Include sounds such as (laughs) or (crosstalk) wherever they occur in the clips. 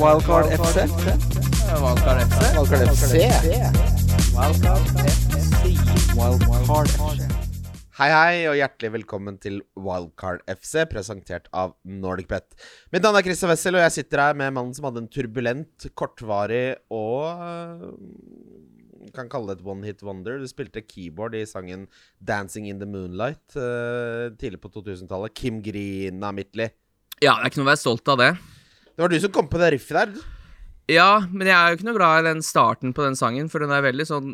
Wildcard FC. Wildcard FC. Wildcard FC. Wildcard FC. Hei, hei, og hjertelig velkommen til Wildcard FC, presentert av NordicBet. Mitt navn er Christian Wessel, og jeg sitter her med mannen som hadde en turbulent, kortvarig og øh, kan kalle det et one hit wonder. Du spilte keyboard i sangen 'Dancing in the Moonlight' øh, tidlig på 2000-tallet. Kim Grina Midtly. Ja, det er ikke noe å være stolt av det. Det var du som kom på det riffet der. Ja, men jeg er jo ikke noe glad i den starten på den sangen, for den er veldig sånn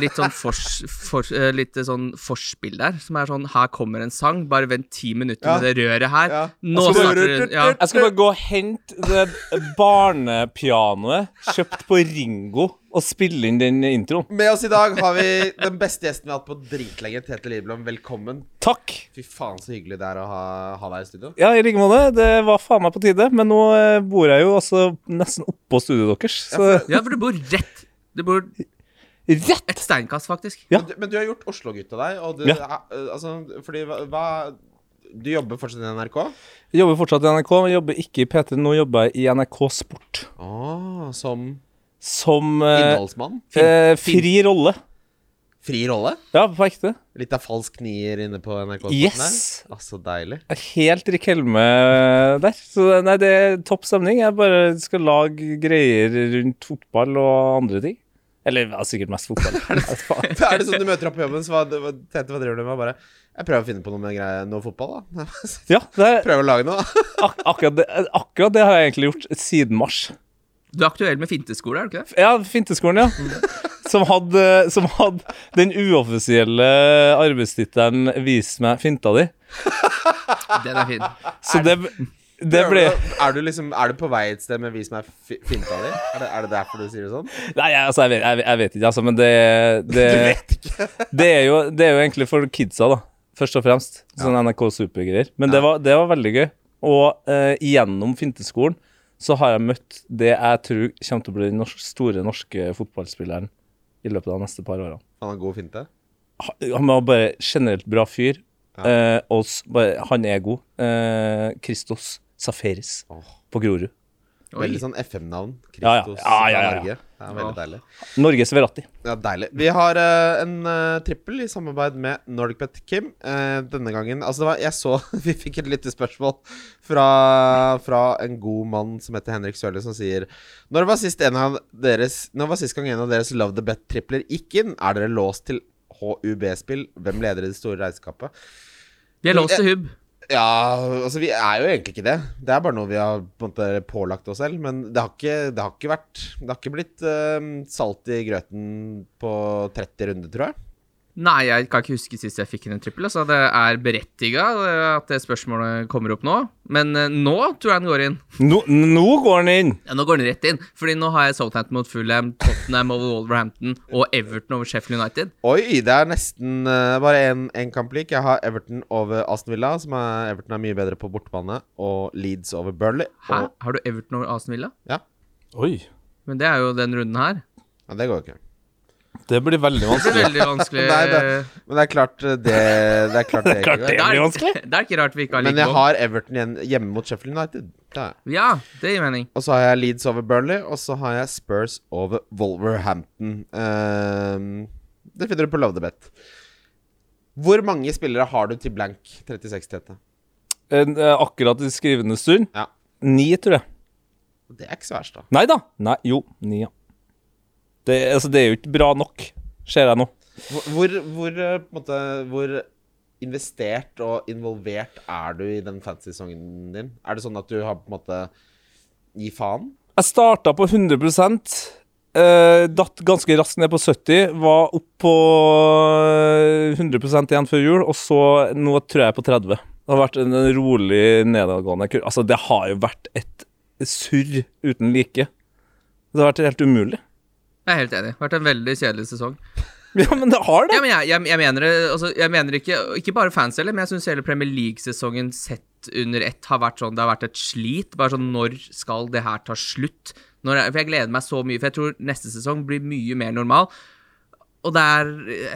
Litt sånn fors, for, eh, litt sånn forspill der, som er sånn Her kommer en sang, bare vent ti minutter Ja. med det røret her. Ja. Nå starter det ja. Jeg skal bare gå og hente det barnepianoet kjøpt på Ringo og spille inn den introen. Med oss i dag har vi den beste gjesten vi har hatt på dritlenge. Tete Lidblom, velkommen. Takk. Fy faen, så hyggelig det er å ha, ha deg i studio. Ja, i like måte. Det var faen meg på tide. Men nå eh, bor jeg jo altså nesten oppå studioet deres. Så ja, for du bor rett Du bor rett! et steinkast, faktisk. Ja. Men, du, men du har gjort Oslo-gutta deg, og du Ja. eh, Altså, fordi hva, Du jobber fortsatt i NRK? Jeg jobber fortsatt i NRK, men jobber ikke i P3. Nå jobber jeg i NRK Sport. Å, som Som eh, innholdsmann? eh, fri rolle. Fri rolle? Ja, på ekte. Litt av falsk nier inne på NRK? Yes. Der. Altså, deilig. Helt Rik Helme der. Så nei, det er topp stemning. Jeg bare skal lage greier rundt fotball og andre ting. Eller ja, sikkert mest fotball. (laughs) Nei, (laughs) er det sånn du møter opp på jobben, så hva, hva, Tete, hva driver du med? Bare Jeg prøver å finne på noe med greie, noe fotball, da. (laughs) ja, det er, Prøver å lage noe, da. ak akkurat, det, akkurat det har jeg egentlig gjort siden mars. Du er aktuell med finteskole, er du ikke det? Ja, Finteskolen, ja. Som hadde, som hadde den uoffisielle arbeidstittelen 'Vis meg finta di'. Den er fin. Så det, det ble Er du liksom Er du på vei et sted med vi som er finta di'? Er det, er det derfor du sier det sånn? Nei, altså, jeg, vet, jeg, jeg vet ikke, altså, men det, det Du vet ikke. (laughs) det, er jo, det er jo egentlig for kidsa, da. Først og fremst. Sånn NRK Super-greier. Men det, var, det var veldig gøy. Og eh, gjennom finteskolen så har jeg møtt det jeg tror kommer til å bli den norsk, store norske fotballspilleren i løpet av de neste par årene. Han har god finte? Han var bare generelt bra fyr. Eh, og bare, han er god. Eh, Christos Safaris oh. på Grorud. Veldig sånn FM-navn. Ja, ja. Ja, ja, ja, ja. Norge. Det er veldig Ja. deilig. Norges Verratti. Ja, Deilig. Vi har uh, en uh, trippel i samarbeid med NordicBet Kim. Uh, denne gangen Altså, det var Jeg så (laughs) Vi fikk et lyttespørsmål fra, fra en god mann som heter Henrik Sørli, som sier Når var sist en av deres Når var sist gang en av deres Love the Bet-tripler gikk inn? Er dere låst til HUB-spill? Hvem leder i det store regnskapet? Vi er låst til hubb. Ja, altså vi er jo egentlig ikke det. Det er bare noe vi har på en måte pålagt oss selv. Men det har ikke, det har ikke vært Det har ikke blitt uh, salt i grøten på 30 runder, tror jeg. Nei, jeg kan ikke huske sist jeg fikk inn en trippel. Altså, det er berettiga at det spørsmålet kommer opp nå. Men eh, nå tror jeg den går inn. Nå, nå går den inn! Ja, Nå går den rett inn. Fordi nå har jeg Southampton mot Fulham, Tottenham over Wolverhampton og Everton over Sheffield United. Oi, det er nesten uh, bare én kamplik. Jeg har Everton over Aston Villa, som er Everton er mye bedre på bortebane, og Leeds over Burnley. Hæ? Og, Har du Everton over Aston Villa? Ja. Oi. Men det er jo den runden her. ja, det går jo ikke. Det blir veldig vanskelig. Det blir veldig vanskelig. Nei, det- Men det er klart eh, det, det er klart (laughs) det ikke klart går. det. Er- blir vanskelig. Det er ikke rart vi ikke har Men jeg bånd. har Everton igjen hjemme mot Sheffield United. Det. Ja, det gir mening. Og så har jeg Leeds over Burnley, og så har jeg Spurs over Wolverhampton. Uh, det finner du på Love the Bet. Hvor mange spillere har du til blank 36 Tete? En, eh, akkurat i skrivende stund. Ja. Ni, tror jeg. Det er ikke så verst, da. Nei da. Nei, jo, ni, ja. Det, altså, det er jo ikke bra nok, ser jeg nå. Hvor, hvor, eh, på en måte, hvor investert og involvert er du i den fantasy-sesongen din? Er det sånn at du har på en måte Gi faen? Jeg starta på 100 eh, Datt ganske raskt ned på 70 Var opp på eh, 100% igjen før jul Og så, nå tror jeg på 30 Det har vært en rolig nedadgående kurs, Altså, det har jo vært et surr uten like Det har vært helt umulig Jeg er helt enig. Det har vært en veldig kjedelig sesong. (laughs) Ja, men det har det Ja, men jeg, jeg, jeg mener altså, Jeg mener ikke Ikke bare fans heller, men jeg syns hele Premier League-sesongen sett under ett har vært sånn Det har vært et slit. Bare sånn Når skal det her ta slutt? Når for jeg gleder meg så mye, for jeg tror neste sesong blir mye mer normal. og det er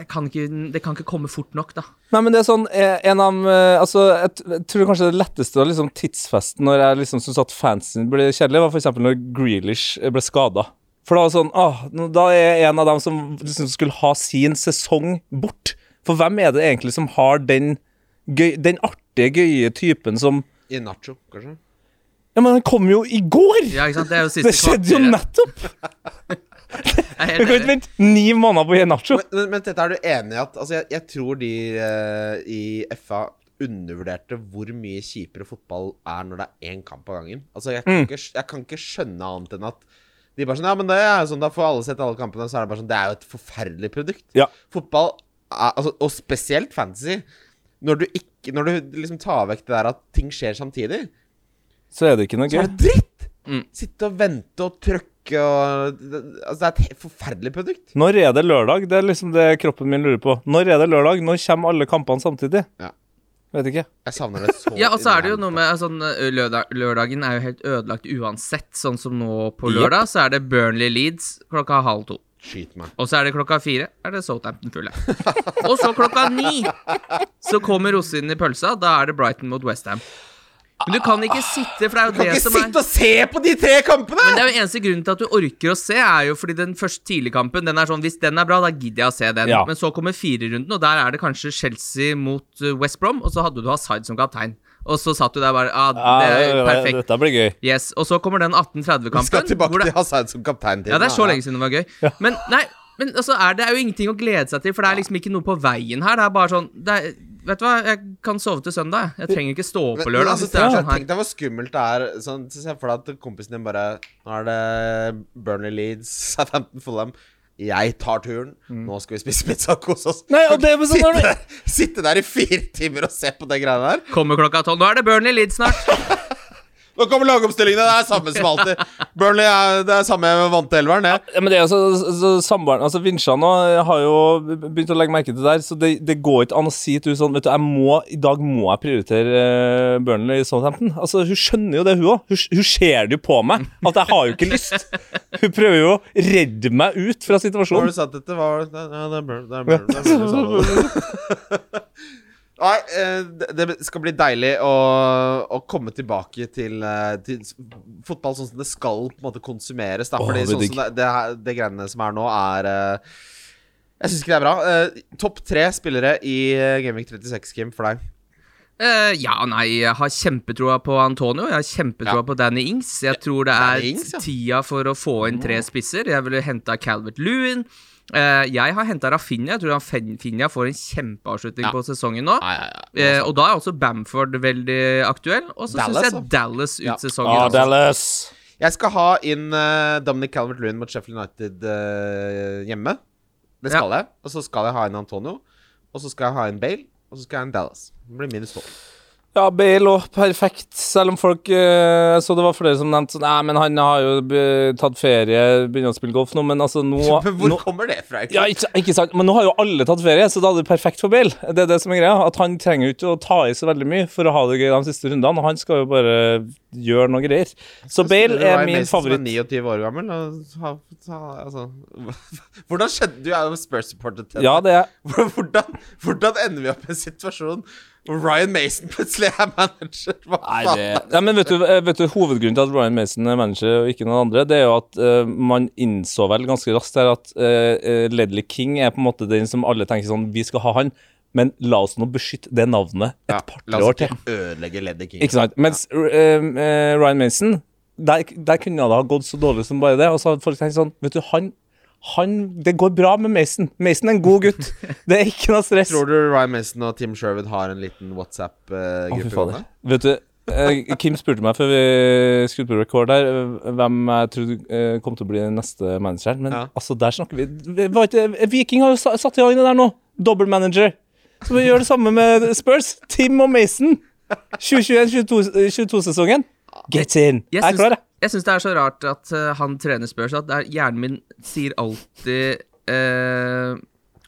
kan ikke, Det kan ikke komme fort nok, da. Nei, men det er sånn eh, En av eh, Altså, jeg tror kanskje det letteste var liksom tidsfesten når jeg liksom syntes at fansen ble kjedelig, var f.eks. når Grealish ble skada. For da var det sånn ah, Da er en av dem som liksom skulle ha sin sesong bort. For hvem er det egentlig som har den gøy, Den artige, gøye typen som I nacho, kanskje? Ja, men han kom jo i går! Ja, ikke sant? Det er jo siste Det skjedde jo nettopp! (laughs) Jeg Vi kan ikke vente ni måneder på Nacho. Men, men, men dette er du enig i at Altså, jeg, jeg tror de uh, i FA undervurderte hvor mye kjipere fotball er når det er én kamp av gangen. Altså, jeg kan, Mm. ikke, jeg kan ikke skjønne annet enn at de bare sånn Ja, men det er jo sånn, da får alle sett alle kampene, så er det bare sånn Det er jo et forferdelig produkt. Ja. Fotball, er, altså, og spesielt fantasy Når du ikke Når du liksom tar vekk det der at ting skjer samtidig, Så er det ikke noe gøy. så er det dritt! Mm. Sitte og vente og trykke og Altså, det er et helt forferdelig produkt. Når er det lørdag? Det er liksom det kroppen min lurer på. Når er det lørdag? Når kommer alle kampene samtidig? Ja. Vet ikke. Jeg savner det så Ja, og så er det jo noe med sånn, lørdag, Lørdagen er jo helt ødelagt uansett. Sånn som nå på lørdag, lørdag, så er det Burnley Leeds klokka halv to. Skyt meg. Og så er det klokka fire er det Southampton fulle. Og så klokka ni så kommer rosinen i pølsa. Da er det Brighton mot Westham. Men du kan ikke sitte, for det er jo Kan det ikke som er sitte og se på de tre kampene! Men det er jo eneste grunnen til at du orker å se, er jo fordi den første tidligkampen Den er sånn, Hvis den er bra, da gidder jeg å se den. Ja. Men så kommer firerunden, og der er det kanskje Chelsea mot uh, West Brom, og så hadde du Hazard som kaptein. Og så satt du der bare ah, Det er perfekt. Dette blir gøy. Yes. Og så kommer den Vi skal 1830-kampen. tilbake til Hazard som kaptein. Ja, det er så lenge siden det var gøy. Men nei, men altså, er det er jo ingenting å glede seg til, for det er liksom ikke noe på veien her. Det er bare sånn det er, Vet du hva, jeg kan sove til søndag. jeg. Trenger ikke stå opp på men lørdag. altså, tenk, sånn tenk deg hvor skummelt det er. Sånn, så Se for deg at kompisen din bare Nå er det Burnley Leeds, Southampton Fulham. Jeg tar turen. Nå skal vi spise pizza og kose oss. Mm. Nei, og det er sånn sitte, sitte der i fire timer og se på de greiene der. Kommer klokka tolv. Nå er det Burnley Leeds snart. (laughs) Nå kommer lagomstillingene! Det er samme som alltid. Burnley er det er samme vante elveren, det. Ja, men det er jo så, så Samboeren Altså Vinsja nå har jo begynt å legge merke til det der, så det, det går ikke an å si til henne sånn Vet du, jeg må, i dag må jeg prioritere uh, Burnley i Southampton. Altså, Hun skjønner jo det, hun òg. Hun, hun ser det jo på meg at jeg har jo ikke lyst. Hun prøver jo å redde meg ut fra situasjonen. Hva har du sagt dette? Hva var det? Ja, det er Burnley. det er Burnley. (laughs) Nei, eh, det skal bli deilig å, å komme tilbake til, eh, til fotball sånn som det skal på en måte konsumeres. Da, fordi sånn som det, det, det greiene som er nå, er eh, Jeg syns ikke det er bra. Eh, Topp tre spillere i Gameweek 36, Kim, for deg. Uh, ja, nei, jeg har kjempetroa på Antonio. Jeg har kjempetroa Ja. på Danny Ings. Jeg tror det er Ings, ja. tida for å få inn tre spisser. Jeg ville henta Calvert Lewin. Eh, jeg har henta Rafinha. Jeg tror han Finja får en kjempeavslutning Ja. på sesongen nå. Ja, ja. Eh, og da er også Bamford veldig aktuell. Og så syns jeg da. Dallas ut Ja. sesongen. Ah. Dallas. Jeg skal ha inn uh, Dominic Calvert-Lewin mot Sheffield United uh, hjemme. Det skal jeg. Og så skal jeg ha inn Antonio. Og så skal jeg ha inn Bale. Og så skal jeg ha inn Dallas. Det blir minus tolv. Ja, Bale òg perfekt, selv om folk eh, Så det var flere som nevnte sånn Nei, men han har jo be- tatt ferie, begynner å spille golf nå, men altså nå, (laughs) hvor nå kommer det fra? ja, ikke, ikke sant, men nå har jo alle tatt ferie, så da er det perfekt for Bale. Det er det som er greia. At han trenger jo ikke å ta i så veldig mye for å ha det gøy de siste rundene. Han skal jo bare gjøre noe greier. Så Bale er min favoritt. Du er 29 år gammel. Og, ha, ha, altså. (laughs) Hvordan skjedde Du er jo Spurs-supporter. Ted. Ja, det er (laughs) Hvordan, hvordan ender vi opp i en situasjon Ryan Mason plutselig er manager? Hva Nei, det ja, men vet du, eh, vet du Hovedgrunnen til at Ryan Mason er manager og ikke noen andre, det er jo at uh, man innså vel ganske raskt her at uh, Ledley King er på en måte den som alle tenker sånn Vi skal ha han, men la oss nå beskytte det navnet et Ja, par-tre La oss ikke ødelegge Leddy King. Ikke sant? Mens eh, Ryan Mason der, der kunne det ha gått så dårlig som bare det. Og så hadde folk tenkt sånn Vet du, han, han Det går bra med Mason. Mason er en god gutt. Det er ikke noe stress. Tror du Ryan Mason og Tim Sherwood har en liten WhatsApp-gruppe? fader. Vet du, eh, Kim spurte meg før vi skulle på record her, eh, hvem jeg trodde eh, kom til å bli neste manager. Men Ja. altså, der snakker vi ikke, Viking har jo satt i gang det der nå. Dobbel manager. Så vi gjør det samme med Spurs. Tim og Mason. 2021-22-sesongen. Get in. Jeg Jeg klarer det. jeg. Syns det er så rart at uh, han trener Spurs at er, hjernen min sier alltid uh,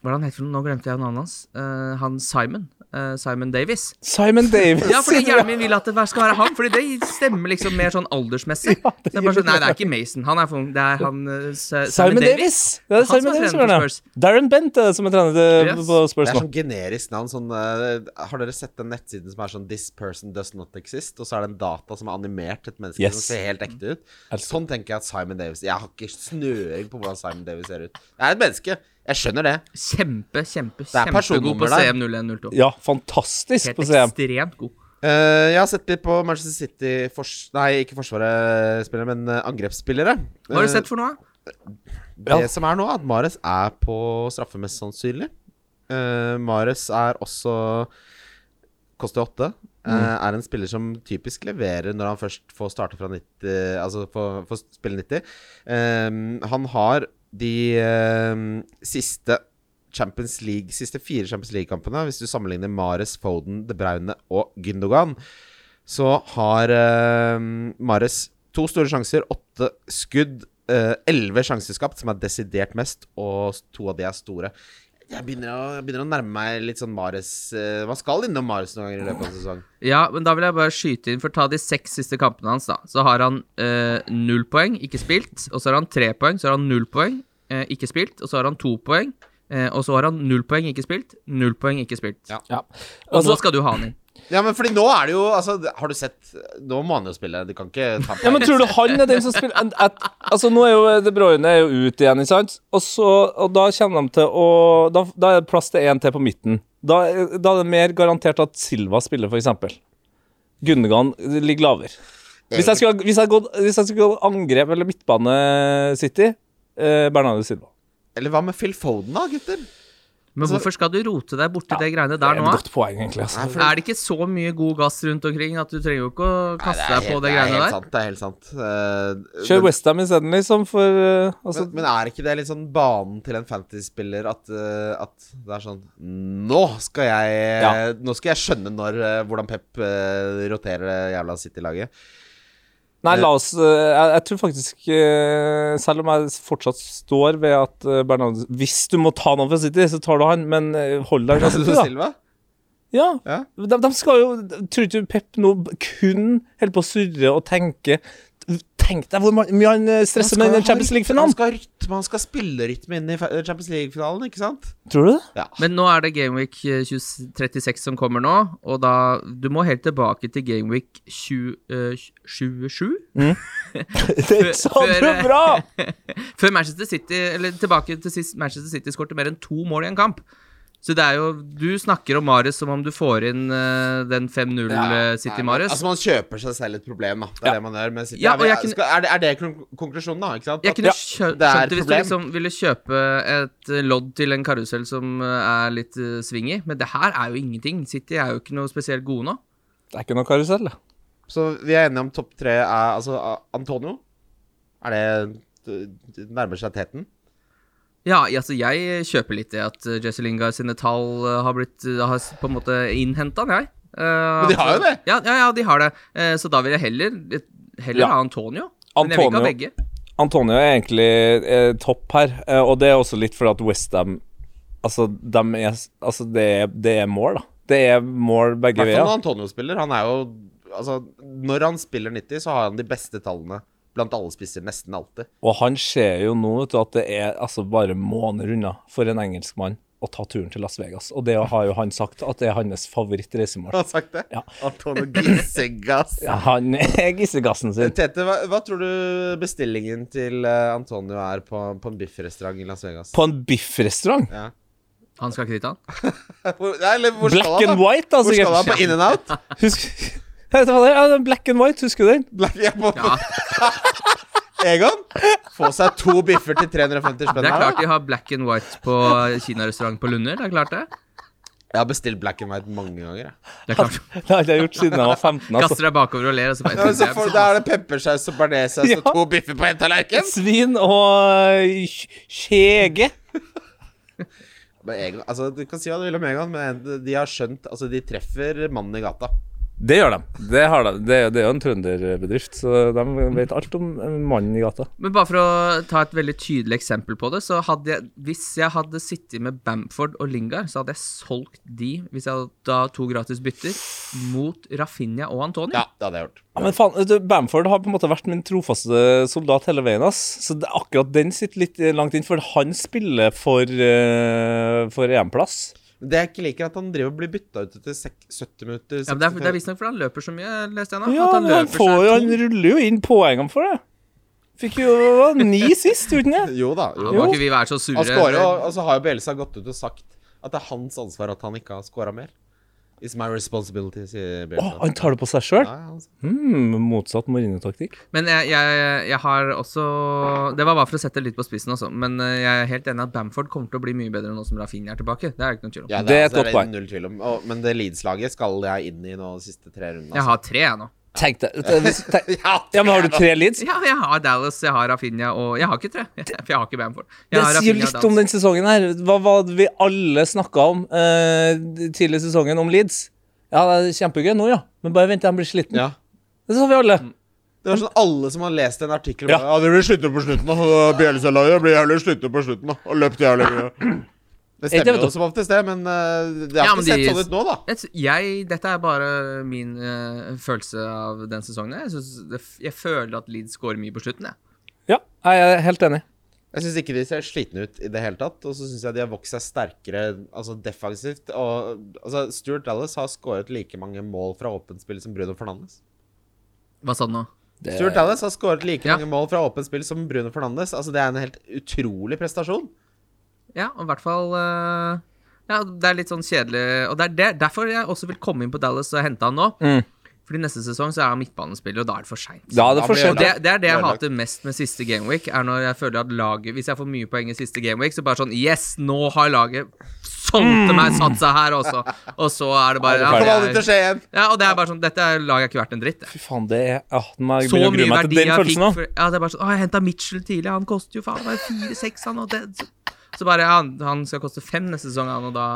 Hva er det han heter for noe? Nå glemte jeg navnet hans. Uh, han Simon. Eh, Simon Davis. Simon Davis. Ja, fordi (laughs) hjernen min vil at det skal være han, Fordi det stemmer liksom mer sånn aldersmessig. Ja, det Så sånn, Nei, det er ikke Mason. Han er for. Det er han eh, Sa- Simon Davis! Det er Simon er Davis trener som gjør. Spurs. Darren Bent er det som er trener Yes. på Det Spurs er sånn generisk navn. Sånn, uh, har dere sett den nettsiden som er sånn 'This person does not exist'? Og så er det en data som er animert til et menneske Yes. som ser helt ekte ut. Sånn tenker jeg at Simon Davis Jeg har ikke snøring på hvordan Simon Davis ser ut. Jeg er et menneske. Jeg skjønner det. Kjempe, kjempe, er kjempegod på. CM0102. Ja, fantastisk Helt på CM. ekstremt god. Uh, jeg har sett litt på Manchester City fors Nei, ikke forsvarsspillere, men eh, angrepsspillere. Hva har du Eh, sett for noe? Det Ja. som er nå, at Mares er på straffe, mest sannsynlig. Uh, Mares er også Koster åtte. eh, er en spiller som typisk leverer når han først får starte fra 90 Altså får, får spille 90. Uh, han har de eh, siste Champions League Siste fire Champions League-kampene, hvis du sammenligner Mares, Foden, De Bruyne og Gündogan, så har eh, Mares to store sjanser, åtte skudd, eh, elleve sjanser skapt, som er desidert mest, og to av de er store. Jeg begynner å, jeg begynner å nærme meg litt sånn Mares Hva Man skal innom Mares noen ganger i løpet av en sesong. Ja, men da vil jeg bare skyte inn, for ta de seks siste kampene hans, da. Så har han eh, null poeng, ikke spilt. Og så har han tre poeng, så har han null poeng, eh, ikke spilt. Og så har han to poeng. Eh, og så har han null poeng, ikke spilt. Null poeng, ikke spilt. Ja. Ja. Og så nå skal du ha han inn. Ja, men fordi nå er det jo Altså, har du sett Nå må han jo spille. Du kan ikke ta ja, men tror du han er den som spiller at, at, Altså, nå er jo De Bruyne er jo ute igjen, ikke sant? Og, så, og da kommer de til å Da, da er det plass til én til på midten. Da, da er det mer garantert at Silva spiller, f.eks. Gundergan ligger lavere. Hvis jeg skulle, hvis jeg gått, hvis jeg skulle gått angrep eller midtbane City, eh, Bernardo Silva. Eller hva med Phil Foden, da, gutter? Men Altså- hvorfor skal du rote deg borti det greiene der nå? Det er et godt poeng, egentlig. Altså. Nei, for- Er det ikke så mye god gass rundt omkring at du trenger jo ikke å kaste nei, helt, deg på det de greiene Det er helt der? sant. Det er helt sant. Uh, Kjør Westham isteden, liksom, for uh, altså, men, men er ikke det litt sånn banen til en fantasy-spiller at, uh, at det er sånn Nå skal jeg Ja. Nå skal jeg skjønne når, hvordan Pep roterer det jævla City-laget. Nei, la oss eh, jeg, jeg tror faktisk eh, Selv om jeg fortsatt står ved at Bernardo Hvis du må ta noen fra City, så tar du han, men eh, hold deg ganske til, da. Ja. Ja. De, de skal jo Tror ikke Pep nå kun holder på å surre og tenke Tenk deg hvor mye han eh, stresser med den Champions League-finalen. skal ha rytme, han skal spille rytme inn i Champions League-finalen, ikke sant? Tror du det? Ja. Men nå er det Gameweek 36 som kommer nå, og da Du må helt tilbake til Gameweek 20, eh, 27? (laughs) Det sa du bra! (laughs) Før Manchester City Eller tilbake til sist Manchester City skårte mer enn to mål i en kamp. Så det er jo Du snakker om Marius som om du får inn uh, den 5-0 Nei, City Mares. Altså Man kjøper seg selv et problem, da. Det er Ja. det man gjør. Med City. Ja, og jeg kunne- skal, er, det, er det konklusjonen, da? Ikke sant? jeg At- kunne skjønt det hvis du liksom ville kjøpe et eh, lodd til en karusell som eh, er litt uh, sving i, men det her er jo ingenting. City er jo ikke noe spesielt gode nå. Det er ikke noe karusell, da. Så vi er enige om topp tre er altså Antonio. Er det det Nærmer seg teten? Ja, altså jeg kjøper litt det at uh, Jesse Lingard sine tall eh, har blitt uh, Har på en måte innhenta, jeg. Uh, Men de har jo det. Ja, ja, ja, de har det. Uh, så da vil jeg heller Heller Ja. ha Antonio. Men jeg vil ikke ha begge. Antonio er egentlig eh, topp her, eh, og det er også litt fordi at Westham Altså, de er, altså det, er, det er mål, da. Det er mål I begge hvert fall når Antonio spiller. Han er jo Altså, når han spiller 90, så har han de beste tallene blant alle spisser nesten alltid. Og han ser jo nå vet du, at det er altså bare måneder unna for en engelskmann å ta turen til Las Vegas. Og det har jo han sagt at det er hans favorittreisemål. Har sagt det? Ja. Antonio Gissegass. (laughs) Ja, han er gissegassen sin. Tete, hva, hva tror du bestillingen til eh, Antonio er på, på en biffrestaurant i Las Vegas? På en biffrestaurant. Ja. Han skal ikke dit, han. (laughs) Black skal han, and white, da, Hvor skal han? På In and Out? Husk Black and white, husker du den? Black, ja, på, (laughs) Ja, Egon? Få seg to biffer til 350 spenn. Det er klart de har black and white på kinarestaurant på Lunder. Det er klart det. Jeg har bestilt black and white mange ganger. Jeg. Det er klart. (laughs) Det har jeg gjort siden jeg var 15. Altså. Kaster deg bakover og ler, og så Ja, så for, da er det peppersaus og bearnéssaus Ja. og to biffer på én tallerken. Svin og øh, skjege. Altså, du kan si hva du vil om Egon, men de har skjønt Altså, de treffer mannen i gata. Det gjør de. Det, har de. Det, det er jo en trønderbedrift, så de vet alt om mannen i gata. Men bare for å ta et veldig tydelig eksempel på det, så hadde jeg Hvis jeg hadde sittet med Bamford og Lingard, så hadde jeg solgt de, hvis jeg hadde da to gratis bytter, mot Rafinha og Antonio. Ja, det hadde jeg gjort. Ja, men faen, du, Bamford har på en måte vært min trofaste soldat hele veien. ass Så det, akkurat den sitter litt langt inn, for han spiller for, uh, for EM-plass. Det jeg ikke liker, er at han driver og blir bytta ut etter 70 minutter. Ja, men det er, det er visstnok fordi han løper så mye, leste jeg nå. Ja, han men han, får, han ruller jo inn poengene for det. Fikk jo ni sist, uten det? (laughs) Jo da. Ja, Jo. må ikke vi være så sure. Han scorer og, og så har jo Bielsa gått ut og sagt at det er hans ansvar at han ikke har scora mer. It's my responsibility, sier Å, Oh, han tar det på seg sjøl? Ja, ja, altså. Hmm, motsatt Mourinho-taktikk. Men jeg, jeg, jeg har også Det var bare for å sette det litt på spissen også, men eh, jeg er helt enig at Bamford kommer til å bli mye bedre nå som Rafinha er tilbake. Det er det ikke noen tvil om. Ja, Det er et altså, det er Null tvil om. Og, men det Leeds-laget skal jeg inn i nå de siste tre rundene. Jeg har tre, jeg nå. Tenk deg (laughs) ja, men har du tre leads? Ja, jeg har Dallas, jeg har Rafinha og Jeg har ikke tre, (laughs) for jeg har ikke Bamford. Jeg Det sier litt Dallas. om den sesongen her. Hva var det vi alle snakka om uh, tidlig i sesongen om Leeds? Ja, det er kjempegøy nå, ja. Men bare vent til han blir sliten. Ja. Det sa vi alle. Det var sånn alle som har lest en artikkel Ja. ja, det blir slitne på slutten. da. Blir jævlig slutte på slutten. da. Og løpt jævlig mye. Det stemmer jo som oftest, det, men eh, det har Ja, ikke sett de- sånn ut nå, da. Jeg, jeg, dette er bare min uh, følelse av den sesongen. Jeg, synes det, jeg føler at Leeds scorer mye på slutten. Jeg. Ja, jeg er helt enig. Jeg syns ikke de ser slitne ut i det hele tatt. Og så syns jeg de har vokst seg sterkere altså defensivt. Og altså, Stuart Dallas har skåret like mange mål fra åpent spill som Bruno Fernandes. Hva sa du nå? Det, Stuart Dallas har skåret like Ja. mange mål fra åpent spill som Bruno Fernandes. Altså, det er en helt utrolig prestasjon. Ja, og i hvert fall eh, Ja, det er litt sånn kjedelig Og det er det, derfor jeg også vil komme inn på Dallas og hente han nå. Mm. Fordi neste sesong så er han midtbanespiller, og da er det for seint. Ja, det er det, det er det jeg hater mest med siste gameweek, er når jeg føler at laget Hvis jeg får mye poeng i siste gameweek, så bare sånn Yes, nå har laget sånn til meg satt seg her også. Og så er det bare Ja, Det er, ja, og det er bare sånn Dette er laget har ikke vært en dritt. Fy faen, det er ja, nå Så mye verdi jeg fikk for Ja, det er bare sånn Å, jeg henta Mitchell tidlig, han koster jo faen meg fire-seks, han, og det så, så bare Ja, han- skal koste fem neste sesong, han, og da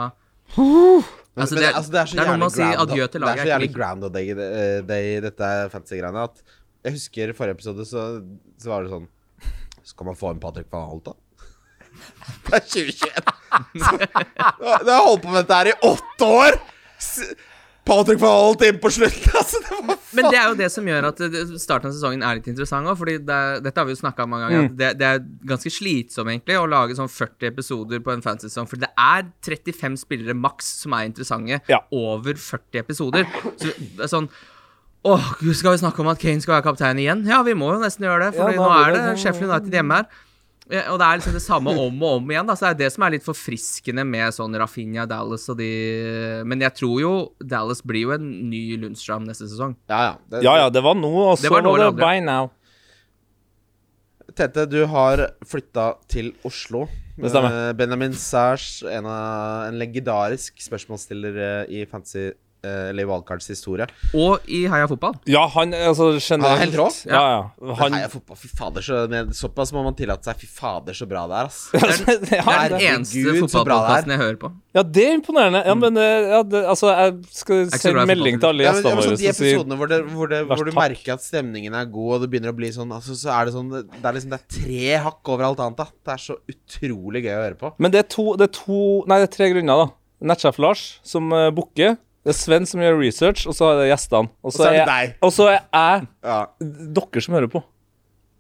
Altså, det, altså, det er så det er noe med å si adjø til laget. Det er så jeg jævlig ground. Day, eh, day, dette fantasy-greiene, at jeg husker forrige episode, så, så var det sånn Skal man få en Patrick van Holt, da? Det er 2021. Det har holdt på med dette her i åtte år! Patrick van alt inn på slutten, (laughs) altså! Det var Men det er jo det som gjør at eh, starten av sesongen er litt interessant òg. Det dette har vi jo snakka om mange ganger. Mm. At det, det er ganske slitsomt egentlig å lage sånn 40 episoder på en fantasy-sesong. For det er 35 spillere maks som er interessante Ja. over 40 episoder. Så det er sånn Åh, gud, skal vi snakke om at Kane skal være kaptein igjen? Ja, vi må jo nesten gjøre det, for Ja, nå er det det- Sheffield United hjemme her. Og det er liksom det samme om og om igjen. Da. Så det er det som er litt forfriskende med sånn Rafinha, Dallas og de Men jeg tror jo Dallas blir jo en ny Lundstrøm neste sesong. Ja, ja. Det, Ja ja, det var nå, og så var det by now. Tete, du har flytta til Oslo. Det stemmer. Eh, Benjamin Sæsj, en, en legendarisk spørsmålsstiller eh, i fantasy eller i Wildcards historie. Og i Heia Fotball. Ja, han altså generelt Han er helt rå. Ja, ja. Han Heia fotball, fy fader, så, med, såpass må man tillate seg. Fy fader, så bra det er, ass. (laughs) Det er den, det er den eneste så bra det fotballpodkasten jeg hører på. Ja, det er imponerende. Ja, men eh, ja, det, altså, jeg skal sende melding til alle gjestene våre sånn, de episodene hvor, det, hvor, det, hvor du merker at stemningen er god, og det begynner å bli sånn altså, Så er det sånn Det er liksom Det er tre hakk over alt annet, da. Det er så utrolig gøy å høre på. Men det er to, det er to Nei, det er tre grunner, da. Nettsjef Lars, som uh, booker. Det er Sven som gjør research, og så er det gjestene. Og så er det deg. Og så er jeg Ja, dere som hører på.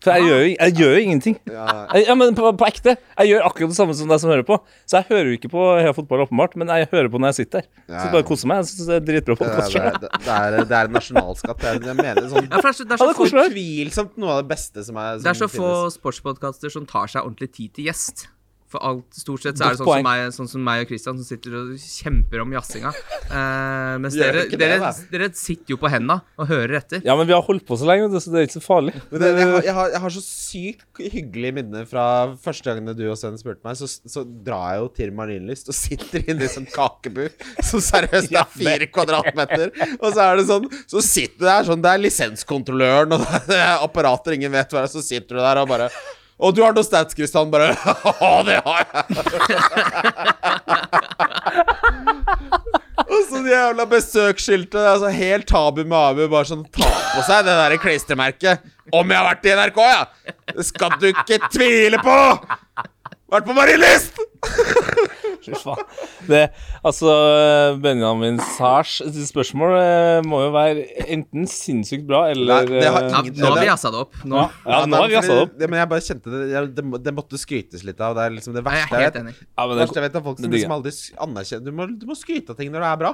For jeg, gjør, jo, jeg gjør jo ingenting. ja. Jeg, ja, men på, på ekte. Jeg gjør akkurat det samme som deg som hører på. Så jeg hører jo ikke på Heia Fotball, åpenbart, men jeg hører på når jeg sitter her. Ja, Så bare koser meg. Jeg synes det er dritbra Det, podkast. er, det, det, er, det er en nasjonalskatt. Det er, jeg mener sånn Ja, det er så, det er så, det. Utvilsomt noe av det beste som er som det er så få finnes. sportspodkaster som tar seg ordentlig tid til gjest. For alt, stort sett så er det sånn som, meg, sånn som meg og Christian som sitter og kjemper om jazzinga. Uh, mens dere, det, dere, dere sitter jo på henda og hører etter. Ja, men vi har holdt på så lenge, så det er ikke så farlig. Men det, jeg, har, jeg, har, jeg har så sykt hyggelige minner fra første gangene du og Sven spurte meg. Så, så drar jeg jo til Marienlyst og sitter inne i sånn kakebu som seriøst er fire kvadratmeter. Og så er det sånn Så sitter du der sånn Det er lisenskontrolløren, og (laughs) det er apparater ingen vet hva det er, så sitter du der og bare og du har noe stats, Kristian? Bare (laughs) Ja, det har jeg! og så sånn jævla besøksskiltet. Altså, helt tabu med Abu. Bare sånn ta på seg det der klistremerket. Om jeg har vært i NRK, ja! Det skal du ikke tvile på! Vært på Marienlyst! (laughs) Fy faen. Det, altså, Benjamin Sars spørsmål eh, må jo være enten sinnssykt bra eller Nei, det har eh, Ja, ingen- nå har vi jazza det opp. Nå. ja, ja, nå har vi jazza det opp. Det, men jeg bare kjente det jeg, det, det måtte skrytes litt av. Det er liksom det verste Nei, jeg jeg vet. Ja, men Det det, verste jeg vet er folk som liksom aldri anerkjenner du må, du må skryte av ting når det er bra.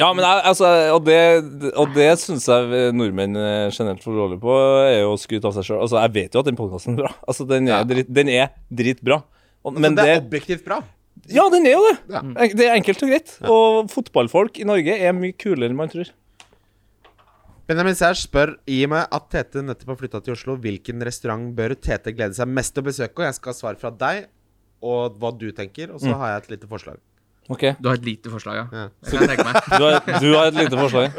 Ja, men jeg, altså, og det, og det syns jeg nordmenn eh, generelt får dårlig på, er jo å skryte av seg sjøl. Altså, jeg vet jo at den podkasten er bra. Altså, den er, Ja. drit, den er dritbra. Og- Men Men det er objektivt bra. Ja, den er jo det. Ja. Det er enkelt og greit. Og fotballfolk i Norge er mye kulere enn man tror. Benjamin Sæsj spør i og med at Tete nettopp har flytta til Oslo, hvilken restaurant bør Tete glede seg mest til å besøke? Og jeg skal ha svar fra deg og hva du tenker, og så har jeg et lite forslag. Ok, Du har et lite forslag, ja. Ja. Det kan jeg tenke meg. (laughs) Du har, du har et lite forslag.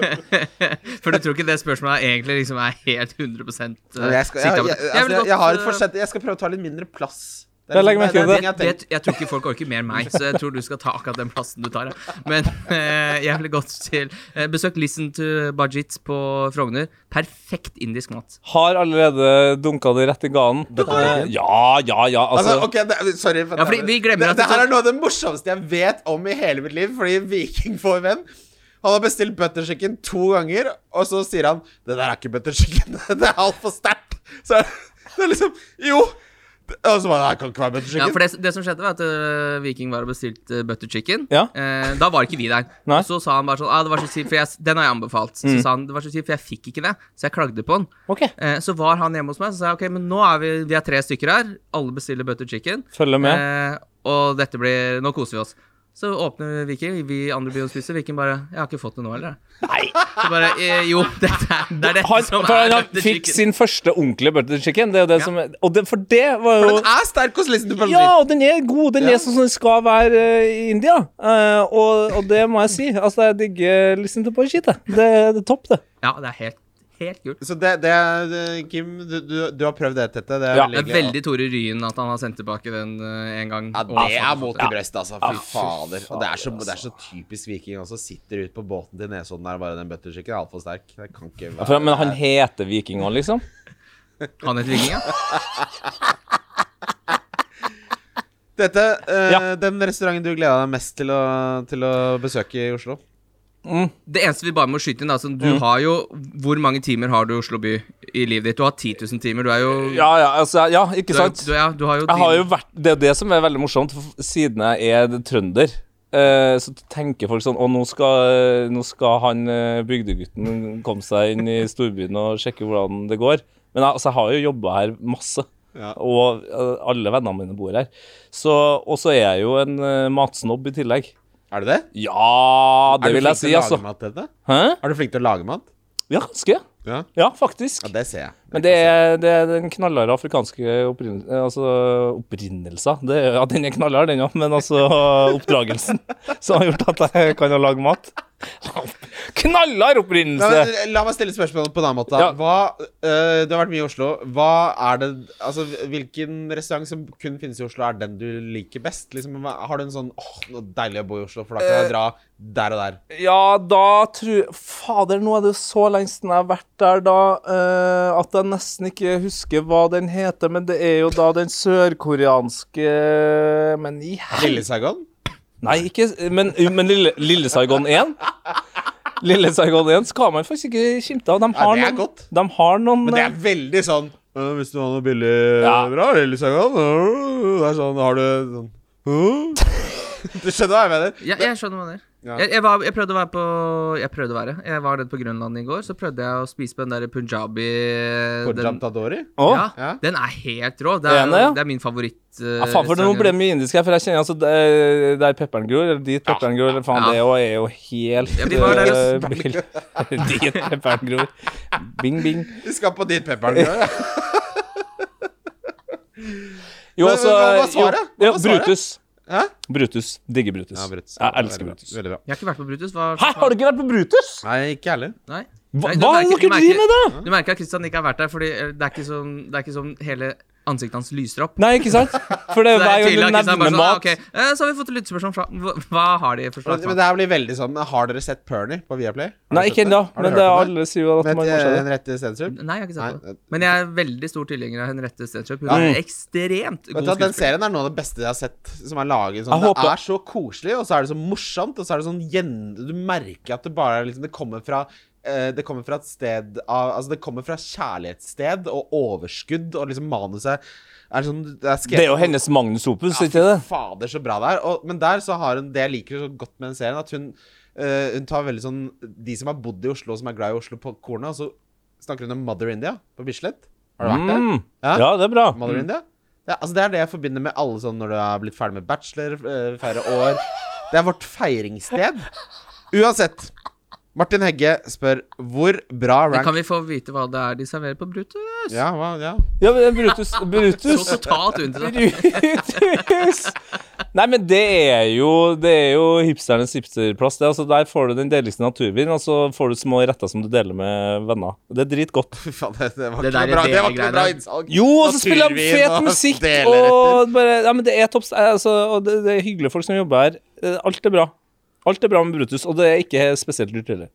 (laughs) For du tror ikke det spørsmålet egentlig liksom er helt 100 uh, Jeg, skal, jeg, jeg, Jeg altså, jeg, jeg har et uh, forsett. Jeg skal prøve å ta litt mindre plass. Det Jeg legger liksom- til det er det. jeg jeg tror ikke folk orker mer enn meg, så jeg tror du skal ta akkurat den plassen du tar. Ja. Men eh, jeg ville gått til eh, Besøk Listen to Budget på Frogner. Perfekt indisk mat. Har allerede dunka det rett i ganen. Ja, ja, ja. Altså, Altså, ok, det, Sorry. for Ja, fordi vi glemmer det, at det her er noe av det morsomste jeg vet om i hele mitt liv. Fordi Viking får venn. Han har bestilt butter chicken to ganger, og så sier han 'Det der er ikke butter chicken. (laughs) Det er altfor sterkt'. Så er det, det er liksom Jo. Og så bare kan ikke være butter Ja, for det, det som skjedde, var at uh, Viking var og bestilte butter chicken. Ja. Uh, da var ikke vi der. Nei. Så sa han bare sånn ah, det var så kjipt, for jeg, Den har jeg anbefalt. Så Mm. sa han det var så kjipt, for jeg fikk ikke det. Så jeg klagde på han. Okay. Eh, så var han hjemme hos meg, så sa jeg ok, men nå er vi, vi er tre stykker her. Alle bestiller butter chicken. Følger med. Eh, og dette blir Nå koser vi oss. Så åpner Viking, vi andre blir og spiser. Viking bare 'Jeg har ikke fått det nå, heller', Nei. Så bare eh, Jo, (laughs) dette er, det er dette Han, som for er han fikk chicken. sin første ordentlige butter chicken. Det er det Ja. som er, Og det, for det var For jo den er sterk hos Listen to. Ja, og den er god. Den Ja. er sånn som den skal være eh, i India. Uh, og, og det må jeg si. Altså, jeg digger Listen to jeg. Det, det er topp, det. Ja, det er helt, helt kult. Så det, det er det- Kim, du, du, du har prøvd det, Tette. Det er Ja. Er veldig Tore Ryen at han har sendt tilbake den uh, en gang. Ja, det er mot i brøstet, altså. Fy Ja, fader. Og det er, så, det er så typisk Viking også. Sitter ute på båten til Nesodden der bare den butterchicken er altfor sterk. Det kan ikke være For, men han heter Viking òg, liksom? (laughs) Han heter Viking, ja? Dette, uh, Ja. den restauranten du gleda deg mest til å, til å besøke i Oslo? Det eneste vi bare må skyte inn, da, du Mm. har jo Hvor mange timer har du i Oslo by i livet ditt? Du har 10 000 timer. Du er jo Ja, ja, altså, ja, ikke sant? du, ja, du har jo Jeg har jo vært Det er det som er veldig morsomt, for siden jeg er trønder. eh, så tenker folk sånn Å, nå skal, nå skal han eh, bygdegutten komme seg inn i storbyen og sjekke hvordan det går. Men jeg, altså, jeg har jo jobba her masse. Ja. Og eh, alle vennene mine bor her. Så, og så er jeg jo en matsnobb i tillegg. Er du det? Ja, det er du vil jeg flink si, til å altså. lage mat, Tete? Hæ? Er du flink til å lage mat? Ja, ganske. Ja. Ja, faktisk. ja, det ser jeg. Men det er, det er den knallharde afrikanske opprinnelsen Altså opprinnelser er, Ja, den er knallhard, den òg, men altså oppdragelsen som har gjort at jeg kan lage mat. (laughs) Knallhard opprinnelse! la meg stille spørsmålet på en annen måte. Ja. Hva, uh, du har vært mye i Oslo. Hva er det Altså, Hvilken restaurant som kun finnes i Oslo, er den du liker best? Liksom, har du en sånn åh, noe deilig å bo i Oslo, for da kan jeg dra der og der? Ja, da tror Fader, nå er det så lenge siden jeg har vært der, da, uh, at jeg nesten ikke husker hva den heter. Men det er jo da den sørkoreanske Men i helvete Lille Saigon? Nei, ikke Men, men Lille, Lille Saigon 1? Lille Saigon 1 skal man faktisk ikke skimte av. De Ja, har det er noen, godt. De har noen Men det eh, er veldig sånn «Øh, Hvis du har noe billig Ja. bra, Lille Saigon øh, Det er sånn Har du sånn «Øh?» (laughs) Du skjønner hva jeg mener? Ja, jeg skjønner hva du er. Ja. Jeg, jeg, var, jeg prøvde å være på Jeg prøvde å være Jeg var nede på Grønland i går, så prøvde jeg å spise på den der punjabi Punjab den, Tadori? Å, ja, Ja. den er helt rå. Det er, Ene, ja. det er min favoritt. Uh, ja, faen, for nå ble mye indisk her, for jeg kjenner altså der, der pepperen gror, eller dit pepperen gror, faen, Ja. det òg er jo helt Ja, vi var der, eh, Dit pepperen gror. Bing, bing. Vi skal på dit pepperen ja. Jo, altså hva var svaret? Hva var svaret? Brutus. Hæ? Brutus. Digger Brutus. Ja, Brutus. Jeg elsker Veldig bra. Brutus. Veldig bra. Jeg har ikke vært på Brutus. Hva, Hæ, har du ikke vært på Brutus? Nei, ikke heller. Nei. Hva, Nei, hva er det dere du merker- driver med, da? Du merker at Kristian ikke har vært der, Fordi eh, det er ikke sånn, det er ikke sånn hele ansiktet hans lyser opp. Nei, ikke sant? For det (laughs) er hver er gang du nevner sånn, ah, mat ok, eh, Så har vi fått et lyttespørsmål fra hva, hva har de for Men, slags men mat? det her blir veldig sånn Har dere sett Pernie på Viaplay? Har Nei, ikke ennå, men det er alle sier jo at man må se det. Henriette Stensrup? Nei, jeg har ikke sett det. Men jeg er veldig stor tilhenger av Henriette Stensrup. Hun Ja. er ekstremt Vet god hva, Den serien er noe av det beste jeg har sett som er laget. Sånn. Det er så koselig, og så er det så morsomt, og så er det sånn gjen... Du merker at det bare er liksom Det kommer fra eh, det kommer fra et sted av, Altså, det kommer fra kjærlighetssted og overskudd, og liksom manuset er sånn Det er, skrevet- Det er jo hennes Magnus Opus, Ja, ikke det? fader, så bra det er. Og, men der så har hun det jeg liker så godt med den serien, at hun uh, Hun tar veldig sånn De som har bodd i Oslo, som er glad i Oslo, på kornet, og så snakker hun om Mother India på Bislett. Har du vært der? Mm. Ja. Ja, det er bra. Mother India? Det, altså det er det jeg forbinder med alle sånn når du har blitt ferdig med bachelor, uh, færre år. Det er vårt feiringssted. Uansett. Martin Hegge spør hvor bra Men rank Kan vi få vite hva det er de serverer på Brutus? Ja, hva, ja. Ja, men Brutus, Så Brutus. totalt uinteressant. Brutus. Nei, men det er jo Det er jo hipsternes hipsterplass. Det, altså, der får du den deligste naturvin, og så får du små retter som du deler med venner. Det er dritgodt. Fy faen, det, det var Det ikke bra, det var ikke bra innsalg. Jo, og så spiller de fet musikk, og bare Ja, men det er topp altså, Og det, det er hyggelige folk som jobber her. Eh, Alt er bra. Alt er bra med Brutus, og det er ikke spesielt dyrt heller.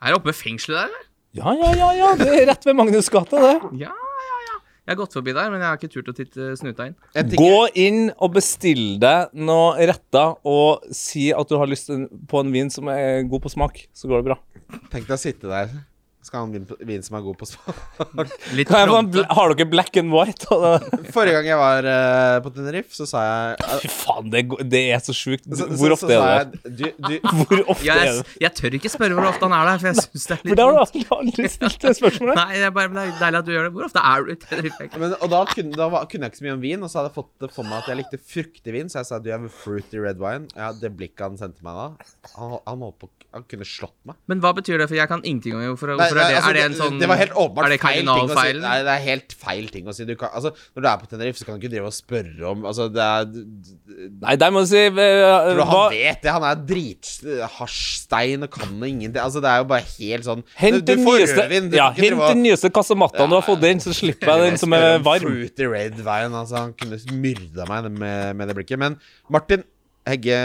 Er det oppe ved fengselet der, eller? Ja, ja, ja, ja. Det er rett ved Magnus gate, det. Ja, ja, ja. Jeg har gått forbi der, men jeg har ikke turt å titte snuta inn. Gå inn og bestill deg noe retter, og si at du har lyst på en vin som er god på smak, så går det bra. Tenk deg å sitte der. Skal ha en vin, som er god på smak. (laughs) Har dere black and white? Forrige gang jeg var uh, på Tenerife, så sa jeg (laughs) Fy faen, det, det er så sjukt. så, Hvor så ofte er det? jeg, du, du, (laughs) Hvor ofte Ja, er jeg, det? jeg tør ikke spørre hvor ofte han er der, for jeg syns det er For litt det har du aldri, aldri stilt det spørsmålet. Nei, det er bare det er deilig at du gjør det. Hvor ofte er du i Tenerife? men, og da kunne, da var, kunne jeg ikke så mye om vin, og så hadde jeg fått det for meg at jeg likte fruktig vin, så jeg sa du har fruity red wine. Ja, det blikket han sendte meg da, han, han på Han kunne slått meg. Men hva betyr det? For jeg kan ingenting om det. Hvorfor er, det, altså, er det en sånn det var helt åpenbart Er det feil ting å si. Nei, det er helt feil ting å si. Du kan, altså, når du er på Tenerife, så kan du ikke drive og spørre om Altså, det er Nei, der må du si uh, Tror du hva, han vet det? Han er drithasjstein og kan ingenting. Altså, det er jo bare helt sånn Hent den nyeste, rødvin. Ja, hent og- nyeste kasemattaen du har fått inn, så slipper jeg den som er varm. Fruity red wine. Altså, han kunne myrda meg med, med det blikket. Men Martin Hegge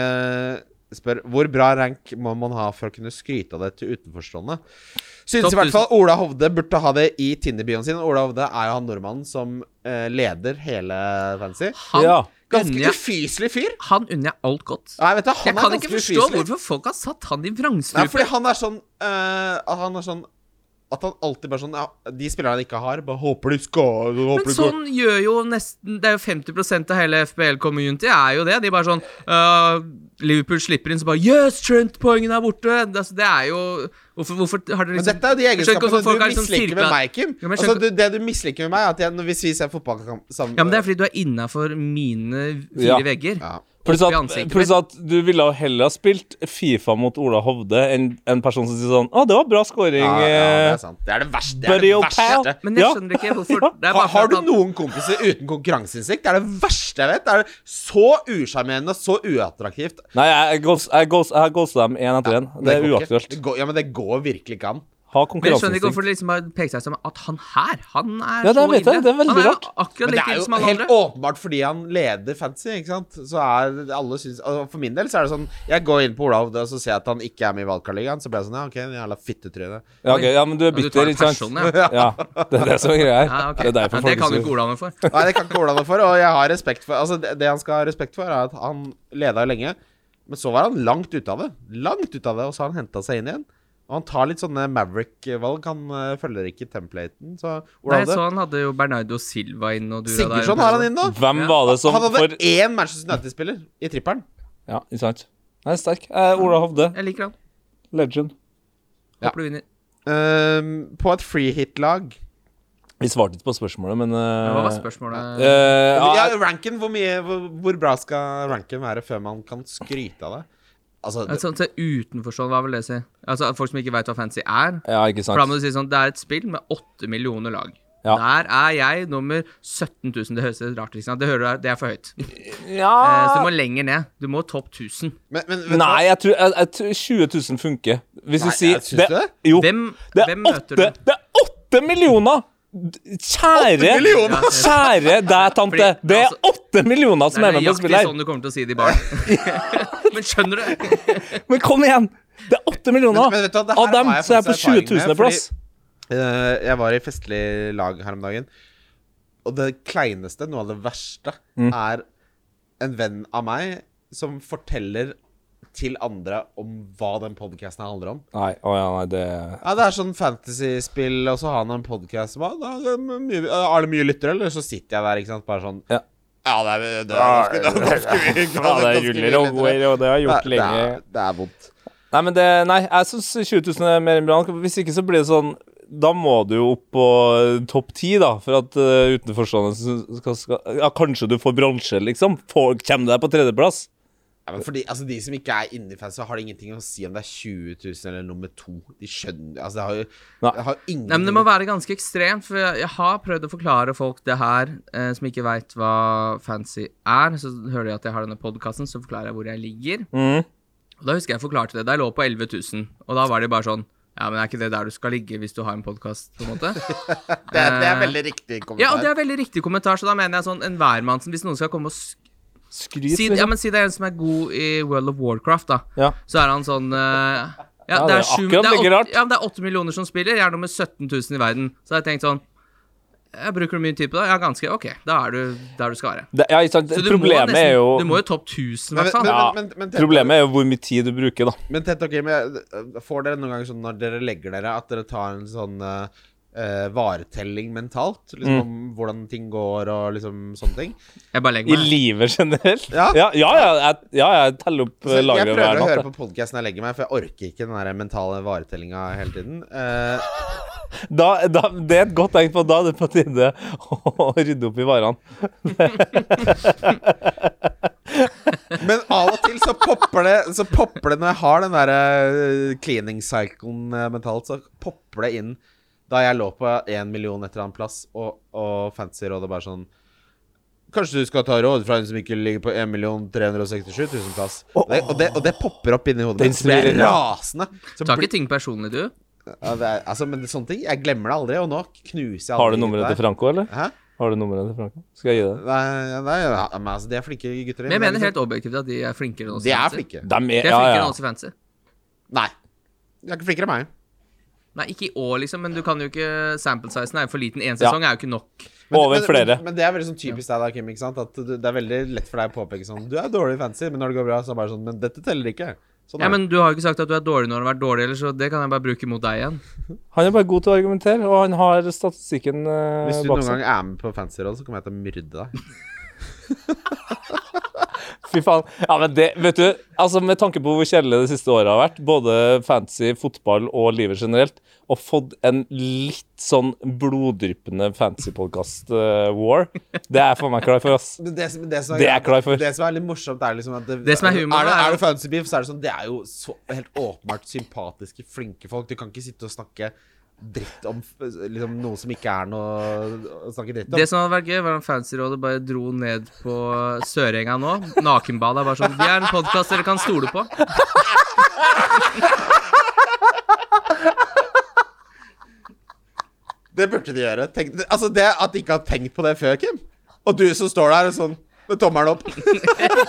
spør hvor bra rank må man ha for å kunne skryte av det til utenforstående. Synes i hvert fall Ola Hovde burde ha det i Tinder-bioen sin. Ola Hovde er jo han nordmannen som uh, leder hele Fancy. Han, Ja. Ganske unner ufyselig fyr. han unner jeg alt godt. Nei, vet du, han Jeg er kan ikke forstå ufyselig. hvorfor folk har satt han i Nei, fordi han er sånn uh, han er sånn At han alltid bare sånn ja, De spillerne han ikke har, bare håper de skal håper Men de går. sånn gjør jo nesten Det er jo 50% av hele FBL-community er jo det. De bare sånn uh, Liverpool slipper inn, så bare Yes, Trent-poengene er borte! Altså, det er jo Hvorfor, hvorfor har dere Men liksom dette er jo de egenskapene du liksom misliker med meg, Kim. Ja, men altså, du, det du misliker med meg, er at jeg, når- hvis vi ser fotballkamp sammen Ja, men det er fordi du er innafor mine fire Ja. vegger. Ja. Pluss at, plus at du ville heller ha spilt Fifa mot Ola Hovde enn en person som sier sånn Å, det var bra scoring. Ja, ja, det eh, er sant. Det er det verste. Det er det verste. Men jeg skjønner ikke hvorfor Ja. (laughs) det er Har, har du noen kompiser uten konkurranseinnsikt? Det er det verste jeg vet. Det er så usjarmerende og så uattraktivt. Nei, jeg, jeg, jeg, jeg har ghosta dem én etter én. Det er går ikke. uaktuelt. Det går, ja, men det går virkelig ikke an. Ha Men jeg skjønner ikke hvorfor det liksom har pekt seg som at han her, han er Ja, det så vet jeg. Det er veldig rart. Men det er jo helt andre. åpenbart fordi han leder fancy, ikke sant. Så er alle syns og For min del så er det sånn Jeg går inn på Olav og så ser jeg at han ikke er med i valgkarligaen, så blir jeg sånn Ja, ok, jævla fittetryne. Ja, ok, ja, men du er bitter, ikke sant? ja. (laughs) Ja, det er det som er greia her. Ja, okay. Det er derfor folk det kan du ikke Olav noe for. Nei, det kan ikke Olav noe for, og jeg har respekt for Altså, det, det han skal ha respekt for, er at han leda lenge, men så var han langt ute av det. Langt ute av det, og så har han henta seg inn igjen. Og han tar litt sånne Maverick-valg. Han uh, følger ikke templaten, så Nei, så han hadde jo Bernardo Silva inn og Sigurdsson har han inn nå. Hvem Ja. var det som Han hadde for én Manchester United-spiller i trippelen. Ja, ikke sant? Nei, sterk. Eh, Ola Hovde, Jeg liker han. legend. Ja. Håper du vinner. Ehm, på et free hit-lag Vi svarte ikke på spørsmålet, men uh, Hva var spørsmålet? Uh, ja, ja, ranken, hvor, mye, hvor, hvor bra skal ranken være før man kan skryte av det? Altså, det, Sånn til utenforstående, hva vil det si? Altså Folk som ikke veit hva fancy er? ja, ikke sant For da må du si sånn Det er et spill med åtte millioner lag. Ja. Der er jeg nummer 17 000. Det høres rart ut. ikke sant? Det, hører, du, det er for høyt. Eh, Ja så du må lenger ned. Du må topp 1000. men, men Nei, jeg tror, jeg, jeg tror 20 000 funker. Hvis Nei, du sier jeg syns det? Jo. Hvem, det er hvem møter åtte, du? det er åtte millioner! Kjære, kjære deg, tante. Fordi, Det er altså, åtte millioner som er er med på spillet her. sånn du kommer til å si det i baren. (laughs) Men skjønner du? (laughs) Men kom igjen! Det er åtte millioner. Men- men du det Av dem så er jeg på faktisk 20 000.-plass. Uh, jeg var i festlig lag her om dagen, og det kleineste, noe av det verste, Mm. er en venn av meg som forteller til andre om hva den podkasten handler om. Nei, å ja, nei, det Ja, Det er sånn fantasyspill, og så har han en podkast Har det mye lyttere, eller? Så sitter jeg der, ikke sant, bare sånn Ja. Ja, det er, det er det er (laughs) det er ruller og går, og det har jeg gjort det, det, lenge. er, det er vondt. Nei, men det Nei, jeg syns 20 000 er mer enn bra. Hvis ikke så blir det sånn Da må du jo opp på eh, topp ti, da, for at uh, utenforstående skal, skal Ja, kanskje du får bronse, liksom. Får, kommer deg på tredjeplass. Ja, men fordi, altså De som ikke er inni i har det ingenting å si om det er 20 000 eller nummer to. De skjønner Altså, det har jo det har ingen Nei, men Det må være ganske ekstremt, for jeg, jeg har prøvd å forklare folk det her, eh, som ikke veit hva fancy er. Så hører de at jeg har denne podkasten, så forklarer jeg hvor jeg ligger. Mm. Og Da husker jeg jeg forklarte det. Da jeg lå på 11 000, og da var de bare sånn Ja, men er ikke det der du skal ligge hvis du har en podkast, på en måte? (laughs) det, er- det er veldig riktig kommentar. Ja, og det er veldig riktig kommentar, så da mener jeg sånn en hvermann som Hvis noen skal komme og Skryt, si, liksom. Ja, men si det er en som er god i World of Warcraft, da. Ja. Så er han sånn uh, ja, Ja, det er sju- det er åtte- Ja, det er åtte millioner som spiller. Jeg er nummer 17 000 i verden. Så har jeg tenkt sånn jeg Bruker du mye tid på det? Ja, ganske. Ok, da er du der du skal være. Det, ja. Så du må Problemet nesten, er jo Du må jo topp 1000, i hvert fall. Problemet er jo hvor mye tid du bruker, da. Men tett og Kim, får dere noen ganger sånn når dere legger dere, at dere tar en sånn eh, eh, varetelling mentalt? Liksom Mm. om hvordan ting går og liksom sånne ting? Jeg bare legger meg. I livet generelt. Ja. ja, ja, ja, jeg, ja, jeg teller opp lageret hver natt. jeg prøver å høre på podkasten jeg legger meg, for jeg orker ikke den der mentale varetellinga hele tiden. Uh. Da, da, det er et godt tegn på at da er det på tide å rydde opp i varene. (laughs) men av og til så popper det Så popper det når jeg har den der eh, cleaning cyclen eh, mentalt, så popper det inn da jeg lå på én million et eller annet plass, og, og Fantasyrådet bare sånn Kanskje du skal ta råd fra en som ikke ligger på 1 367 000 plass. Og det, og, det, og det popper opp inni hodet mitt. Det ja. rasende. Så Tar ikke ting personlig, du. ja, det er, altså, men det, sånne ting Jeg glemmer det aldri, og nå knuser jeg Har du nummeret til. Franco, eller? Hæ? Har du nummeret til Franco? Skal jeg gi det? Nei, nei ja, men altså, de er flinke gutter. Men jeg er mener helt liksom- objektivt at de er flinkere enn oss. De er flinke. De er, De er flinkere ja. enn oss i fantasy. Nei. De er ikke flinkere enn meg. Nei, ikke i år, liksom, men du kan jo ikke Sample sizen er jo for liten. Én sesong er jo ikke nok. Over men, flere. Men, men det er veldig sånn typisk deg da, Kim. ikke sant? At du, Det er veldig lett for deg å påpeke sånn Du er dårlig i fantasy, men når det går bra, så er det bare sånn Men dette teller ikke. Sånn Ja, men du har jo ikke sagt at du er dårlig når du har vært dårlig, eller så det kan jeg bare bruke mot deg igjen. Han er bare god til å argumentere, og han har statistikken uh, Hvis du noen gang er med på fantasyrådet, så kommer jeg til å myrde deg. (laughs) Fy faen. Ja, men det, vet du, altså med tanke på hvor kjedelig det siste året har vært, både fantasy, fotball og livet generelt, og fått en litt sånn bloddryppende fantasy-podkast-war, det er jeg faen meg klar for, ass. Det, det, det, som Det er jeg klar for. Det som er litt morsomt, er liksom at det, Det som er humor, er det, er er det fantasy beef, så er det sånn Det er jo så helt åpenbart sympatiske, flinke folk. Du kan ikke sitte og snakke dritt om liksom noe som ikke er noe å snakke dritt om. Det som hadde vært gøy, var om Fancyrådet bare dro ned på Sørenga nå. nakenbadet, er bare sånn Vi er en podkast dere kan stole på. Det burde de gjøre. Tenk, altså det At de ikke har tenkt på det før, Kim. Og du som står der sånn med tommelen opp.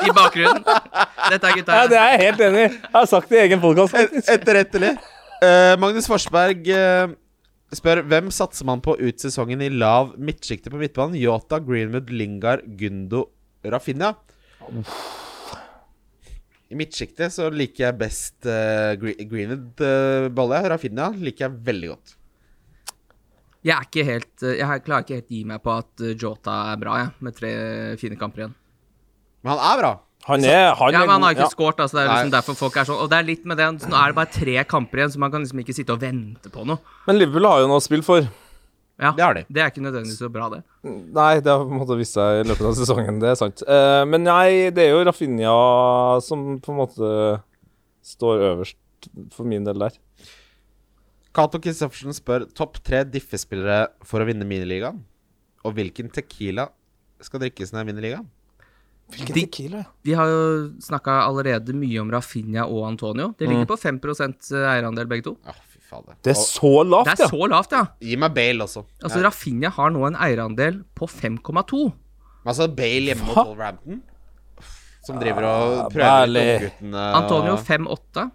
I bakgrunnen. Dette er gutta. Ja, det er jeg helt enig i. Jeg har sagt det i egen podkast. Et- Etterrettelig. Eh, Magnus Forsberg uh, spør hvem satser man på ut sesongen i lav midtsjikte på midtbanen? Yota, Greenwood, Lingard, Gundo, Rafinha. I midtsjiktet så liker jeg best uh, Greenwood uh, bolle. Rafinha liker jeg veldig godt. Jeg er ikke helt eh, Jeg klarer ikke helt gi meg på at eh, Jota er bra, jeg, med tre fine kamper igjen. Men han er bra. Han er, han Ja, er men han har ikke Ja. skåret, altså. Det er liksom derfor folk er sånn. Og det er litt med det så Nå er det bare tre kamper igjen, så man kan liksom ikke sitte og vente på noe. Men Liverpool har jo noe å spille for. Ja, Det har de. Det er ikke nødvendigvis så bra, det. Nei, det har på en måte vist seg i løpet av sesongen, det er sant. Uh, men nei, det er jo Rafinha som på en måte står øverst for min del der. Cato Kristoffersen spør topp tre diffespillere for å vinne miniligaen. Og hvilken Tequila skal drikkes når jeg vinner ligaen? Hvilken De- tequila? Vi har jo snakka allerede mye om Rafinha og Antonio. De ligger på 5 eierandel, begge to. Å, fy faen. Det er så lavt, Det er ja. så lavt, ja. Gi meg Bale også. Altså, ja. Rafinha har nå en eierandel på 5,2. altså Bale hjemme mot? Wolverhampton, som driver og prøver ut guttene. Antonio 5,8.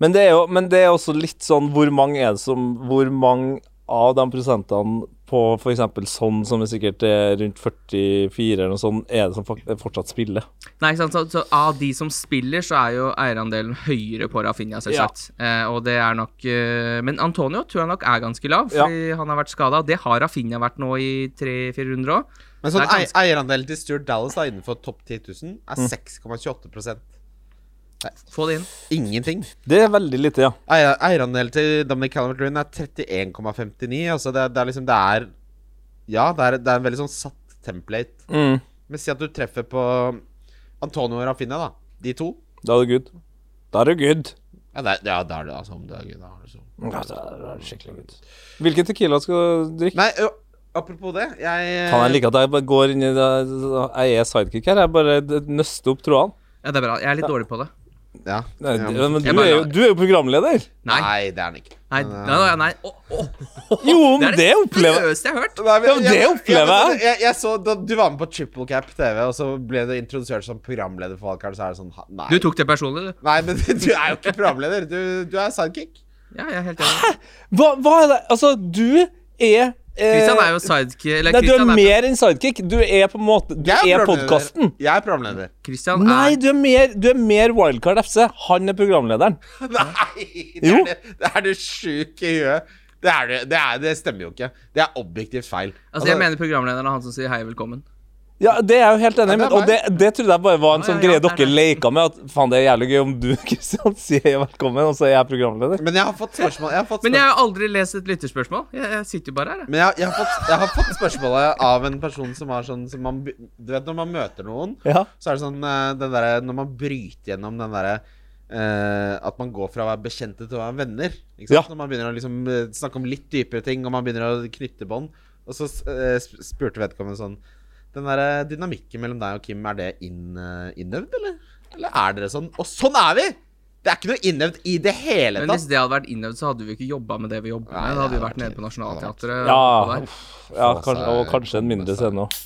Men det, er jo, men det er også litt sånn Hvor mange er det som Hvor mange av de prosentene på f.eks. sånn som er sikkert eh, rundt 44 eller noe sånt, er det som fortsatt spiller? Nei, ikke sant. Så, så av de som spiller, så er jo eierandelen høyere på Rafinha, selvsagt. Ja. Eh, og det er nok eh, Men Antonio tror jeg nok er ganske lav, fordi ja. han har vært skada. Det har Rafinha vært nå i 300-400 runder. Men sånn ganske... eierandelen til Stuart Dallas da, innenfor topp 10 000 er mm. 6,28 Nei. Få det inn. Ingenting. Det er veldig lite, ja. Eier, eierandel til Dominic Calvert-Lewin er 31,59. Altså det, det, er liksom Det er Ja, det er, det er en veldig sånn satt template. Mm. Men si at du treffer på Antonio og Rafinha, da. De to. Da er det good. Da er det good. Ja, det, ja, det er det, altså. Det er good, da, altså. Ja, det er, det er skikkelig good. Hvilken tequila skal du drikke? Nei, jo, apropos det, jeg Faen, jeg liker at jeg bare går inn i det Jeg er sidekick her. Jeg bare nøster opp trådene. Ja, det er bra. Jeg er litt ja. dårlig på det. Ja. Nei, ja. men du er, jo, du er jo programleder. Nei. Nei, det er han ikke. Nei, Men, nei, nei, nei. oh, oh. Jo, det opplever er det er det jeg har hørt. Men- men det opplever jeg. jeg. Jeg så da Du var med på Triple Cap TV, og så ble du introdusert som programleder for Valgkart, så er det sånn Nei. Du tok det personlig, du. Nei, men (laughs) du er jo ikke programleder. Du, du er sidekick. Ja, jeg er helt enig. hva, hva er det Altså, du er eh, Christian er jo sidekick Eller Nei, du er er, mer enn sidekick. Du er på en måte Du Jeg er programleder. podkasten. Jeg er programleder. Christian Nei, er du er mer, du er mer Wildcard FC. Han er programlederen. (laughs) Nei! Det er, det, det er du sjuk i huet. Det, er, du- det, er, det stemmer jo ikke. Det er objektivt feil. Altså, jeg mener programlederen er han som sier hei, velkommen. Ja, det er jeg jo helt enig i, Ja, det men- og det, det trodde jeg bare var en Ja, sånn ja, greie ja, det er dere leka med. At faen, det er jævlig gøy om du, (laughs) Kristian, sier velkommen, og så er jeg programleder. Men jeg har fått spørsmål, jeg har fått Men jeg har aldri lest et lytterspørsmål. Jeg, jeg sitter jo bare her, jeg. Men jeg, jeg, har fått, jeg har fått spørsmålet av en person som har sånn som man, Du vet når man møter noen, Ja. så er det sånn eh, den derre Når man bryter gjennom den derre Uh, At man går fra å være bekjente til å være venner. Ikke sant? Ja. Når man begynner å liksom eh, snakke om litt dypere ting, og man begynner å knytte bånd. Og så uh, spurte vedkommende sånn Den der dynamikken mellom deg og Kim, er det inn, eh, innøvd, eller? Eller er dere sånn? Og sånn er vi! Det er ikke noe innøvd i det hele tatt. Men hvis det hadde vært innøvd, så hadde vi ikke jobba med det vi jobber med. Da hadde vi hadde vært nede på Nationaltheatret. Ja, og der. ja kanskje, og kanskje en mindre scene òg.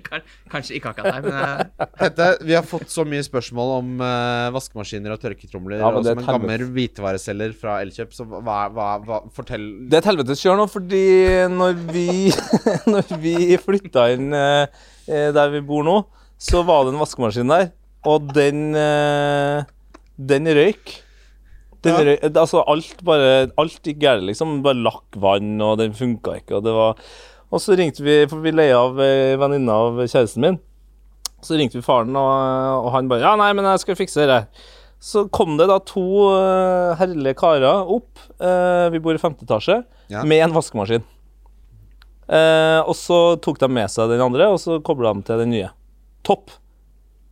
Kan- Kanskje ikke akkurat deg, men (laughs) Hette, vi har fått så mye spørsmål om uh, vaskemaskiner og tørketromler. Ja, og som en gammel hvitevareselger fra Elkjøp, så hva, hva, hva Fortell Det er et helvetes kjør nå, fordi når vi, (laughs) når vi flytta inn eh, eh, der vi bor nå, så var det en vaskemaskin der, og den uh, Den røyk. Den Ja. Røy, altså alt bare Alt gikk galt, liksom. Bare lakk vann, og den funka ikke, og det var Og så ringte vi, for vi leia av ei venninne av kjæresten min. Så ringte vi faren, og, og han bare Ja, nei, men jeg skal fikse det. Så kom det da to uh, herlige karer opp. uh, vi bor i femte etasje. Ja. Med en vaskemaskin. Uh, og så tok de med seg den andre, og så kobla de til den nye. Topp.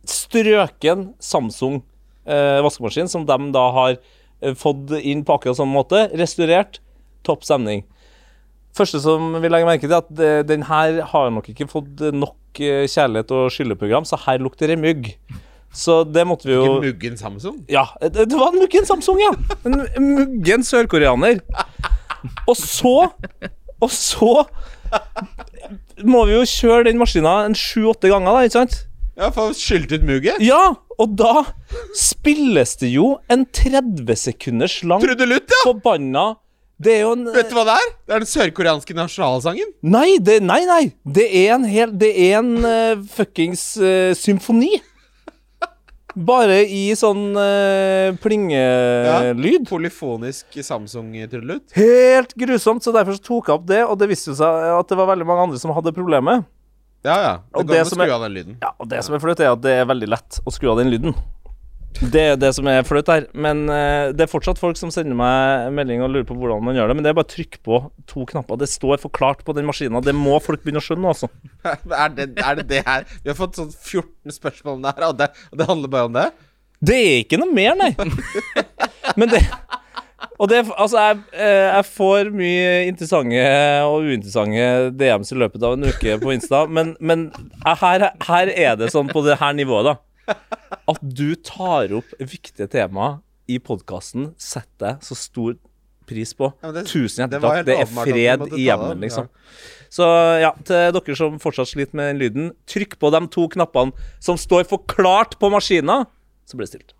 Strøken Samsung eh, vaskemaskin, som de da har eh, fått inn på akkurat samme måte. Restaurert. Topp stemning. Første som vi legger merke til, er at den her har nok ikke fått nok eh, kjærlighet og skylleprogram, så her lukter det mygg. Så det måtte vi jo Ikke muggen Samsung? ja, det, det var en muggen Samsung, ja. En muggen sørkoreaner. Og så Og så må vi jo kjøre den maskina en sju-åtte ganger, da, ikke sant? Ja, for å skylt ut mugget? Ja, og da spilles det jo en 30 sekunders lang Trudelutt, ja! forbanna Det er jo en Vet du hva det er? Det er den sørkoreanske nasjonalsangen. Nei, det, nei, nei. Det er en hel Det er en uh, fuckings uh, symfoni. Bare i sånn uh, plingelyd. Polyfonisk Samsung-trudelutt. Helt grusomt, så derfor så tok jeg opp det, og det viste seg at det var veldig mange andre som hadde problemet. Ja, ja. Det det går an å skru av den lyden. Ja, og det som er flaut, er at det er veldig lett å skru av den lyden. Det er det som er flaut her. Men uh, det er fortsatt folk som sender meg melding og lurer på hvordan man gjør det. Men det er bare å trykke på to knapper. Det står forklart på den maskina. Det må folk begynne å skjønne, altså. (laughs) Er det, er det det her? Vi har fått sånn 14 spørsmål om det her, og det, og det handler bare om det? Det er ikke noe mer, nei. (laughs) Men det Og det Altså, jeg, eh, jeg får mye interessante og uinteressante DMs i løpet av en uke på Insta, men, men her, her er det sånn på det her nivået, da. At du tar opp viktige tema i podkasten setter jeg så stor pris på. Ja, det- Tusen hjertelig takk. Det er fred i hjemmet, liksom. ja. Så ja, til dere som fortsatt sliter med den lyden, trykk på de to knappene som står forklart på maskina, så blir det stilt.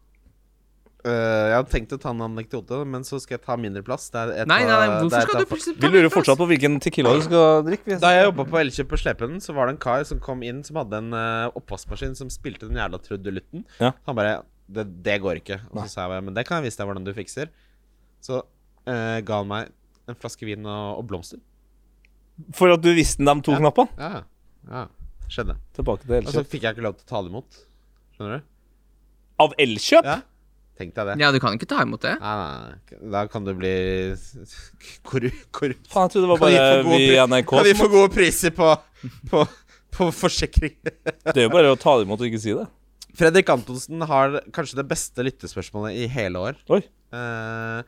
Eh, jeg hadde tenkt å ta en anekdote, men så skal jeg ta mindre plass. Det er et Nei, nei, nei, hvorfor skal du plutselig ta Vi lurer fortsatt på hvilken tequila du skal drikke. Da jeg jobba på Elkjøp på Slepen, så var det en kar som kom inn som hadde en uh, oppvaskmaskin som spilte den jævla trudelutten. Ja. Han bare det, 'Det går ikke.' Og så sa jeg bare 'Men det kan jeg vise deg hvordan du fikser'. Så uh, ga han meg en flaske vin og, og blomster. For at du visste de to Ja. knappene. Ja, ja. Skjedde. Tilbake til Elkjøp. Og så fikk jeg ikke lov til å ta det imot. Skjønner du? Av Elkjøp? Ja. Tenk deg det. Ja, du kan ikke ta imot det. Nei, nei, nei. Da kan du bli korrupt. Korru Faen, jeg trodde det var bare få gode vi i NRK kan vi få gode priser på, på, på forsikring? Det er jo bare å ta det imot og ikke si det. Fredrik Antonsen har kanskje det beste lyttespørsmålet i hele år. Oi. Eh,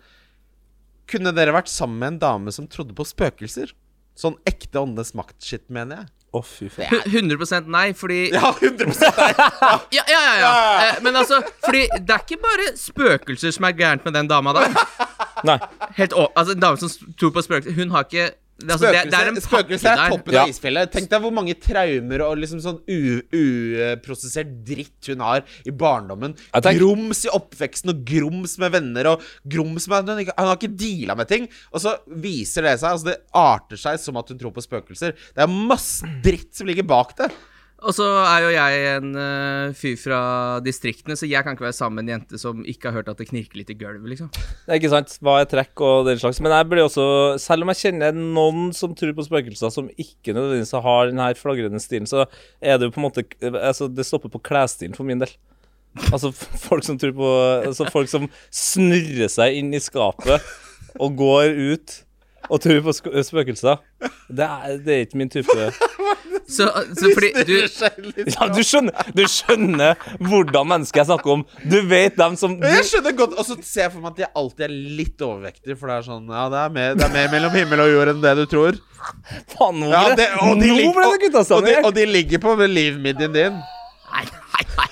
kunne dere vært sammen med en dame som trodde på spøkelser? Sånn ekte åndenes makt-shit, mener jeg. Å, fy faen. 100% nei, fordi (laughs) Ja, 100 nei! Ja, ja, ja. ja. Eh, Men altså, fordi det er ikke bare spøkelser som er gærent med den dama der. Nei. Helt å, altså, En dame som tror på spøkelser Hun har ikke det, altså, det, det er en pakke er toppen Ja. av isfjellet. Tenk deg hvor mange traumer og liksom sånn uprosessert dritt hun har i barndommen. Grums i oppveksten og grums med venner og grums med Han ikke- han har ikke deala med ting. Og så viser det seg Altså det arter seg som at hun tror på spøkelser. Det er masse dritt som ligger bak det. Og så er jo jeg en uh, fyr fra distriktene, så jeg kan ikke være sammen med en jente som ikke har hørt at det knirker litt i gulvet, liksom. Det er ikke sant. Hva er trekk og den slags. Men jeg blir også, selv om jeg kjenner noen som tror på spøkelser, som ikke nødvendigvis har den her flagrende stilen, så er det jo på en måte altså Det stopper på klesstilen for min del. Altså (laughs) folk som tror på Altså folk som snurrer seg inn i skapet og går ut og tror på sk- spøkelser. Det er, det er ikke min type Så, så fordi du Ja, du skjønner, du skjønner hvordan mennesker jeg snakker om. Du vet dem som du, Jeg skjønner godt Og så ser jeg for meg at jeg alltid er litt overvektig, for det er sånn Ja, det er mer, det er mer mellom himmel og jord enn det du tror. Faen, nå Ja, ble det, det, og, de og, gutta og, de, og de ligger på livmidjen din. Nei, nei, nei.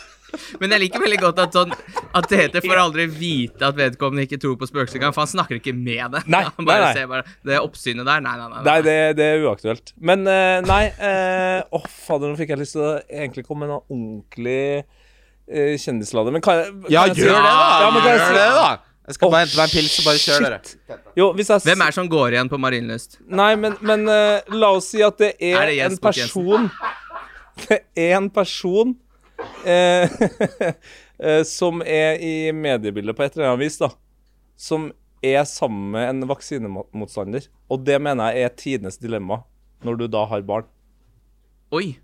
Men jeg liker veldig godt at sånn At Tete får aldri vite at vedkommende ikke tror på spøkelser engang, for han snakker ikke med det. Nei, (laughs) han bare nei, nei. ser bare Det oppsynet der, nei, nei, nei. Nei, det, det er uaktuelt. Men eh, nei uh, oh, fader, nå fikk jeg lyst til å egentlig komme med noe ordentlig uh, kjendislade. Men kan jeg kan Ja, jeg gjør det, da! Ja, men kan jeg gjør det, da! Jeg skal oh, bare hente meg en pils, og bare kjøre dere. Jo, hvis jeg Hvem er det som går igjen på Marienlyst? Nei, men, men uh, la oss si at det er, Er det Jens en person (laughs) Det er en person eh, eh, (laughs) som er i mediebildet på et eller annet vis, da. Som er sammen med en vaksinemotstander. Og det mener jeg er tidenes dilemma når du da har barn. Oi.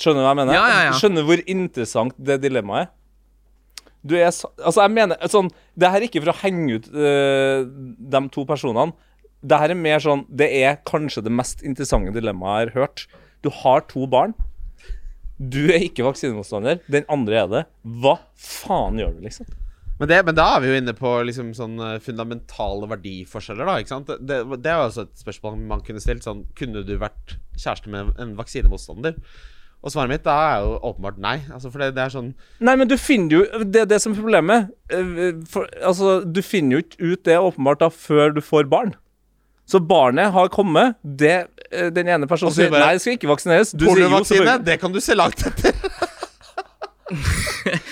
Skjønner du hva jeg mener? Ja, ja, ja. Skjønner hvor interessant det dilemmaet er? Du er Altså, jeg mener sånn Det her er ikke for å henge ut uh, de to personene. Det her er mer sånn Det er kanskje det mest interessante dilemmaet jeg har hørt. Du har to barn. Du er ikke vaksinemotstander. Den andre er det. Hva faen gjør du, liksom? Men, det, men da er vi jo inne på liksom sånn eh, fundamentale verdiforskjeller, da. ikke sant? Det, det er jo også et spørsmål man kunne stilt. Sånn, kunne du vært kjæreste med en vaksinemotstander? Og svaret mitt da er jo åpenbart nei. Altså, for det, det er sånn Nei, men du finner jo Det er det som er problemet. Eh, For, altså, du finner jo ikke ut det åpenbart da før du får barn. Så barnet har kommet. Det, eh, den ene personen sier bare- nei, det skal ikke vaksineres. Du sier jo vaksine, det kan du se langt etter. (laughs)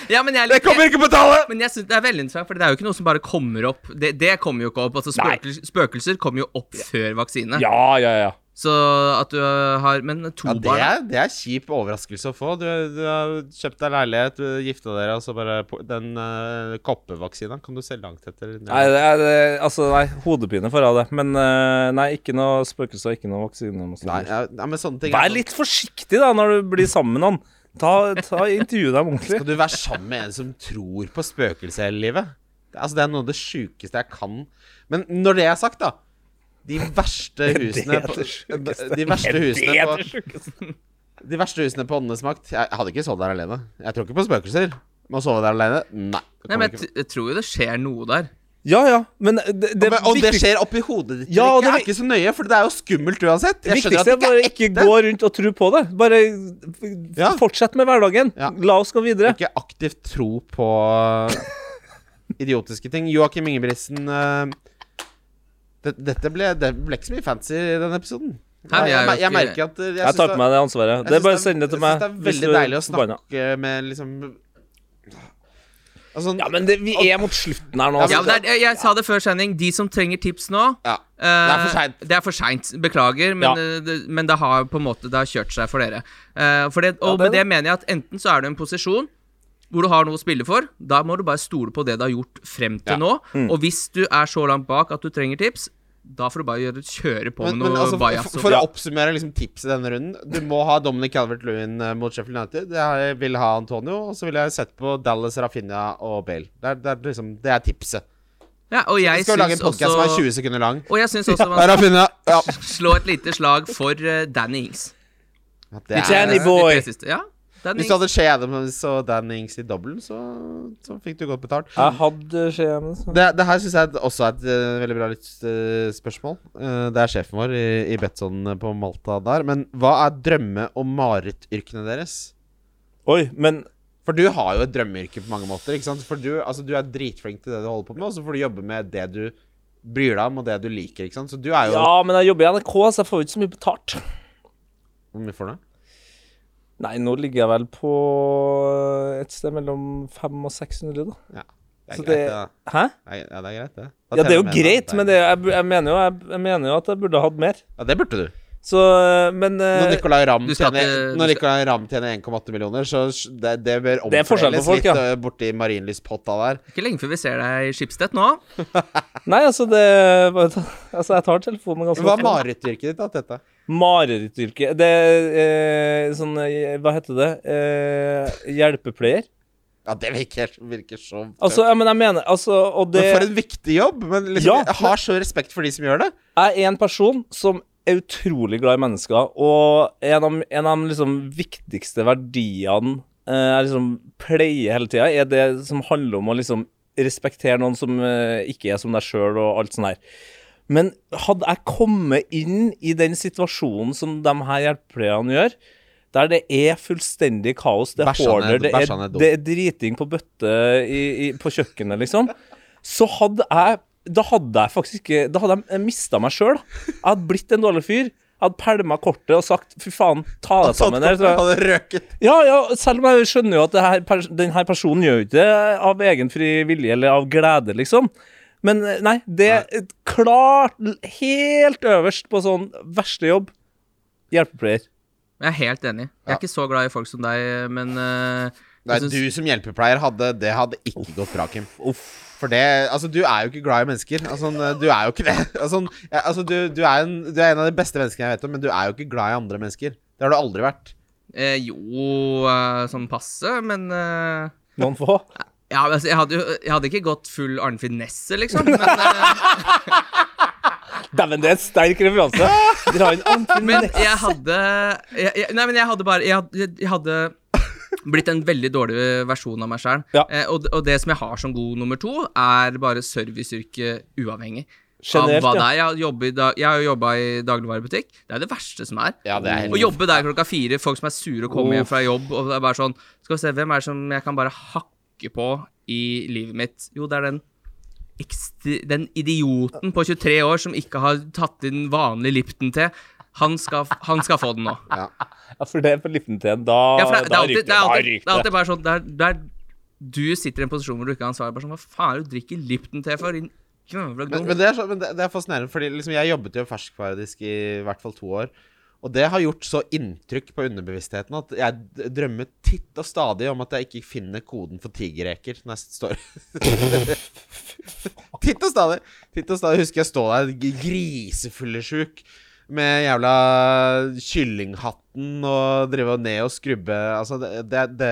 Ja, men jeg Det kommer ikke på tallet! Men jeg synes det er veldig interessant, for det er jo ikke noe som bare kommer opp. Det, det kommer jo ikke opp. Altså spøkelser, spøkelser kommer jo opp før vaksine. Ja, ja, ja. Så at du øh, har Men to Ja, det barn er, det er kjip overraskelse å få. Du, du har kjøpt deg leilighet, du gifta dere, og så bare Den uh, koppevaksina kan du se langt etter. Nei, det er, det, altså, nei, hodepine får av det. Men uh, nei, ikke noe spøkelse og ikke noe vaksine. Nei, ja, nei, men sånne ting Vær sånn- litt forsiktig da når du blir sammen med noen. Ta, ta Intervju dem ordentlig. Skal du være sammen med en som tror på spøkelser hele livet? Altså, det er noe av det sjukeste jeg kan. Men når det er sagt, da De verste (laughs) husene det på, det sjukeste? De verste husene på. De verste husene på Åndenes makt Jeg hadde ikke sovet der alene. Jeg tror ikke på spøkelser. Men å sove der alene? Nei. Nei, men jeg, t- jeg tror jo det skjer noe der. Ja, ja, men det, det, Men- og det skjer oppi hodet ditt. Ja, og det det er ikke så nøye, for det er jo skummelt uansett. Jeg viktigste at er bare ikke gå rundt og tro på det. Bare Ja. fortsett med hverdagen. Ja. La oss gå videre. Ikke aktivt tro på (laughs) idiotiske ting. Joakim Ingebrigtsen det, Dette ble, det ble ikke så mye fancy i denne episoden. Nei, jeg, er jeg, jeg merker at eh, jeg, Jeg tar på meg det ansvaret. Det er bare å sende det til jeg meg. synes Det er veldig deilig å forbanna. snakke med liksom Altså, Ja, men det, vi er mot slutten her nå. Ja, er, jeg, jeg sa det før sending. De som trenger tips nå ja. eh, Det er for sent. Det for seint. Beklager, men, Ja. eh, det, men det har på en måte Det har kjørt seg for dere. Uh, for det, Ja, og det med det. det mener jeg at enten så er du i en posisjon hvor du har noe å spille for. Da må du bare stole på det du har gjort frem til Ja. nå. Mm. Og hvis du er så langt bak at du trenger tips, da får du bare gjøre, kjøre på Men, med men noe altså, bajas. for, for å oppsummere liksom tipset i denne runden Du må ha Dominic Calvert-Lewin eh, mot Sheffield United. Jeg vil ha Antonio, og så vil jeg sette på Dallas, Rafinha og Bale. Det er, det er, liksom, det er tipset. ja, og Vi jeg skal lage en podkast som er 20 sekunder lang. Og jeg syns også man Ja, Ja. (laughs) slå et lite slag for eh, Danny Ings. Ja, det Danny er, boy. Ja, hvis du hadde Shea Adams og Dan Ings i dobbelen, så, så fikk du godt betalt. Jeg hadde skje-Adams. Det, det her syns jeg også er et uh, veldig bra litt, uh, spørsmål. Uh, det er sjefen vår i, i Betson på Malta der. Men hva er drømme- og marerittyrkene deres? Oi, men For du har jo et drømmeyrke på mange måter. ikke sant? For du, altså, du er dritflink til det du holder på med, og så får du jobbe med det du bryr deg om, og det du liker. ikke sant? Så du er jo Ja, men jeg jobber i NRK, så jeg får jo ikke så mye betalt. Hvor mye får du? Nei, nå ligger jeg vel på et sted mellom 500 og 600, da. Ja, det er greit, det. det-. Hæ? Ja, det er greit, det. Ja, det er jo greit, men det, jeg, jeg, mener jo, jeg, jeg mener jo at jeg burde hatt mer. Ja, det burde du. Så, men Når eh, Nicolay Ramm tjener, Nicolai tjener 1,8 millioner, så det, det bør omfordeles folk, litt ja. borti marinlyspotta der. Ikke lenge før vi ser deg i Schibsted nå. (laughs) Nei, altså, det (laughs) Altså, jeg tar telefonen ganske Hva er marerittyrket ditt, da, Tete? Marerittyrke Det er eh, sånn eh, Hva heter det? Eh, hjelpepleier? Ja, det virker, virker så Altså, ja, men jeg mener Altså, og det Men For en viktig jobb! Men liksom, Ja, jeg har så respekt for de som gjør det. Jeg er en person som er utrolig glad i mennesker, og en av, en av de liksom viktigste verdiene eh, jeg liksom pleier hele tida, er det som handler om å liksom respektere noen som eh, ikke er som deg sjøl, og alt sånt her. Men hadde jeg kommet inn i den situasjonen som de her hjelpepleierne gjør, der det er fullstendig kaos, det er Bæsja det, det er driting på bøtte i, i, på kjøkkenet, liksom, så hadde jeg Da hadde jeg faktisk ikke Da hadde jeg mista meg sjøl. Jeg hadde blitt en dårlig fyr. Jeg hadde pælma kortet og sagt 'fy faen, ta deg sammen'. her». Hadde røket. Ja, ja, selv om jeg skjønner jo at det her, pers den her personen gjør ikke det av egen fri vilje eller av glede, liksom. Men eh, nei, det er klart helt øverst på sånn verste jobb. Hjelpepleier. Jeg er helt enig. Jeg er ikke så glad i folk som deg, men uh, Nei, syns- du som hjelpepleier hadde Det hadde ikke gått bra, Kim. Uff. For det Altså, du er jo ikke glad i mennesker. Altså, du er jo ikke det. (laughs) Altså, altså du, du, er en, du er en av de beste menneskene jeg vet om, men du er jo ikke glad i andre mennesker. Det har du aldri vært. eh, Jo, eh, sånn passe, men eh, Noen få. Ja, altså, jeg hadde jo Jeg hadde ikke gått full Arnfinn Nesse, liksom. Men, (laughs) eh, Dæven, det er en sterk referanse. Dra inn en men jeg hadde jeg, jeg, Nei, men jeg hadde bare Jeg hadde, jeg hadde blitt en veldig dårlig versjon av meg sjøl. Ja. Eh, og, og det som jeg har som god nummer to, er bare serviceyrke uavhengig. Generelt, av hva ja. det er. Jeg har, jo jobba i dagligvarebutikk. Det er det verste som er. Ja, det er helt Å jobbe der klokka fire, folk som er sure og kommer hjem fra jobb, og det er bare sånn Skal vi se, hvem er det som jeg kan bare hakke på i livet mitt? Jo, det er den Den idioten på 23 år som ikke har tatt inn vanlig Lipton-te. Han, skal- han skal få den nå. (laughs) Ja. Ja, for det er på Lipton-teen. Da, Ja, det, det, da er ryker det, er alltid, det er alltid bare sånn der, der du sitter i en posisjon hvor du ikke har ansvar. Bare sånn, Hva faen er det du drikker Lipton-te for? Din Men, men, det, er så, men det, det er fascinerende, Fordi liksom jeg jobbet jo ferskvaredisk i hvert fall to år. Og det har gjort så inntrykk på underbevisstheten at jeg drømmer titt og stadig om at jeg ikke finner koden for tigerreker jeg står (laughs) (laughs) Titt og stadig! Titt og stadig husker jeg stå der grisefullesjuk med jævla kyllinghatten og drive ned og skrubbe Altså, det, det, det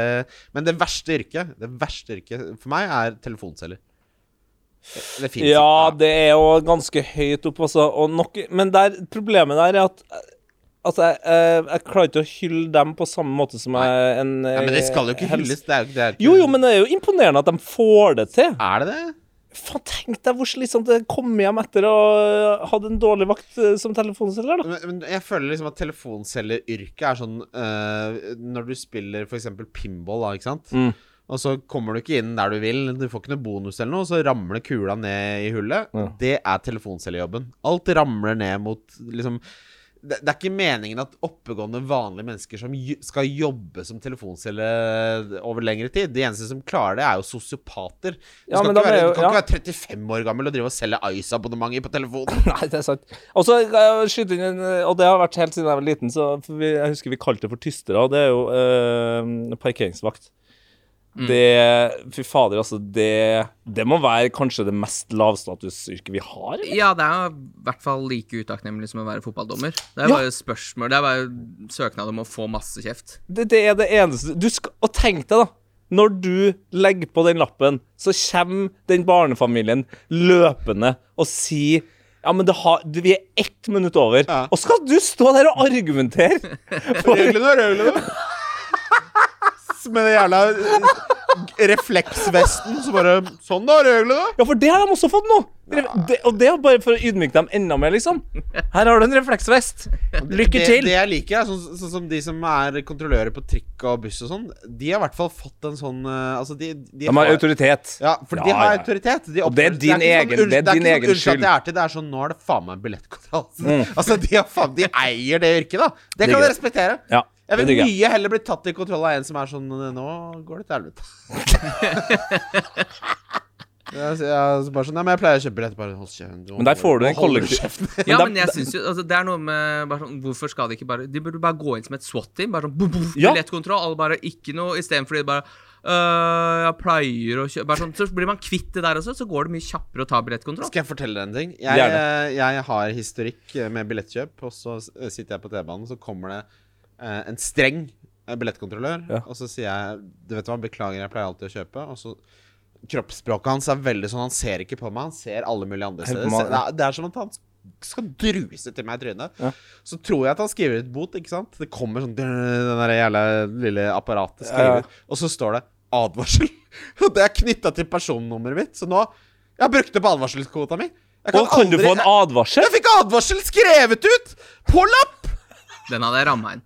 Men det verste yrket Det verste yrket for meg er telefonceller. Det Ja, det er jo ganske høyt opp, altså. Og nok, men der, problemet der er at Altså, jeg, jeg, jeg klarer ikke å hylle dem på samme måte som jeg en Ja, men det skal jo ikke helse- hylles. Det er det er ikke Jo, jo, men det er jo imponerende at de får det til. Er det det? Faen, tenk deg hvor slitsomt det kom hjem etter å ha hatt en dårlig vakt eh, som telefonselger, da. Men, men jeg føler liksom at telefonselgeryrket er sånn uh, Når du spiller f.eks. pinball, da, ikke sant? Mm. og så kommer du ikke inn der du vil, du får ikke noe bonus eller noe, så ramler kula ned i hullet. Ja. Det er telefonselgerjobben. Alt ramler ned mot liksom det, det er ikke meningen at oppegående, vanlige mennesker som skal jobbe som telefonselger over lengre tid. De eneste som klarer det, er jo sosiopater. Du, Ja, men ikke være, jo- kan ja. ikke være 35 år gammel og drive og selge Ice-abonnementer på telefonen. (laughs) Nei, det er sant. Og så skyte inn Og det har vært helt siden jeg var liten, så vi, jeg husker vi kalte det for tystere, og det er jo øh, parkeringsvakt. Det Fy fader, altså. Det, det må være kanskje det mest lavstatusyrket vi har. eller? Ja, det er i hvert fall like utakknemlig som å være fotballdommer. Det er Ja. bare spørsmål Det er bare søknad om å få masse kjeft. Det, det er det eneste du skal, Og tenk deg, da. Når du legger på den lappen, så kommer den barnefamilien løpende og sier ja, men det har, du, vi er ett minutt over. Ja. Og skal du stå der og argumentere? (laughs) Reglene, reglene. Med den jævla refleksvesten, så bare Sånn, da, reglene. Ja, for det har de også fått nå! Det, og det er bare for å ydmyke dem enda mer, liksom. Her har du en refleksvest. Lykke til! Det jeg liker, er sånn, sånn som de som er kontrollører på trikk og buss og sånn. De har i hvert fall fått en sånn eh, Altså, de, de, De har autoritet. Ja, for Ja, de har ja. autoritet. De Og det er din egen- skyld. det er din egen skyld. jeg er til, det er sånn Nå er det faen meg billettkontroll. Mm. Altså, de, har faen, de eier det yrket, da. Det kan du respektere. Ja, Jeg vil mye heller bli tatt i kontroll av en som er sånn Nå går det til helvete. (laughs) Jeg, jeg, bare sånn, ja, men jeg pleier å kjøpe billett. Bare hold kjeft. Men der får du en kollektiv- (laughs) Ja, men jeg synes jo altså, Det er noe med bare sånn, Hvorfor skal de ikke bare De burde bare gå inn som et SWAT-team. Bare sånn boom, boom, Ja. Billettkontroll. Alle bare ikke noe Istedenfor de bare øh, Jeg pleier å kjøpe bare sånn, Så blir man kvitt det der også, så går det mye kjappere å ta billettkontroll. Skal jeg fortelle deg en ting? Jeg, Gjerne. jeg har historikk med billettkjøp, og så sitter jeg på T-banen, så kommer det eh, en streng eh, billettkontrollør, Ja. og så sier jeg Du vet hva, beklager, jeg pleier alltid å kjøpe, og så Kroppsspråket hans er veldig sånn Han ser ikke på meg, han ser alle mulige andre steder. Det er, det er som at han skal druse til meg i trynet. Ja. Så tror jeg at han skriver ut bot, ikke sant? Det kommer sånn Den der jævla lille apparatet Ja, skriver ja. ut, og så står det advarsel. (laughs) Og det er knytta til personnummeret mitt, så nå Jeg har brukt opp advarselskvota mi. Jeg Og kan du få en advarsel? Jeg fikk advarsel skrevet ut! På lapp! Den hadde jeg ramma inn.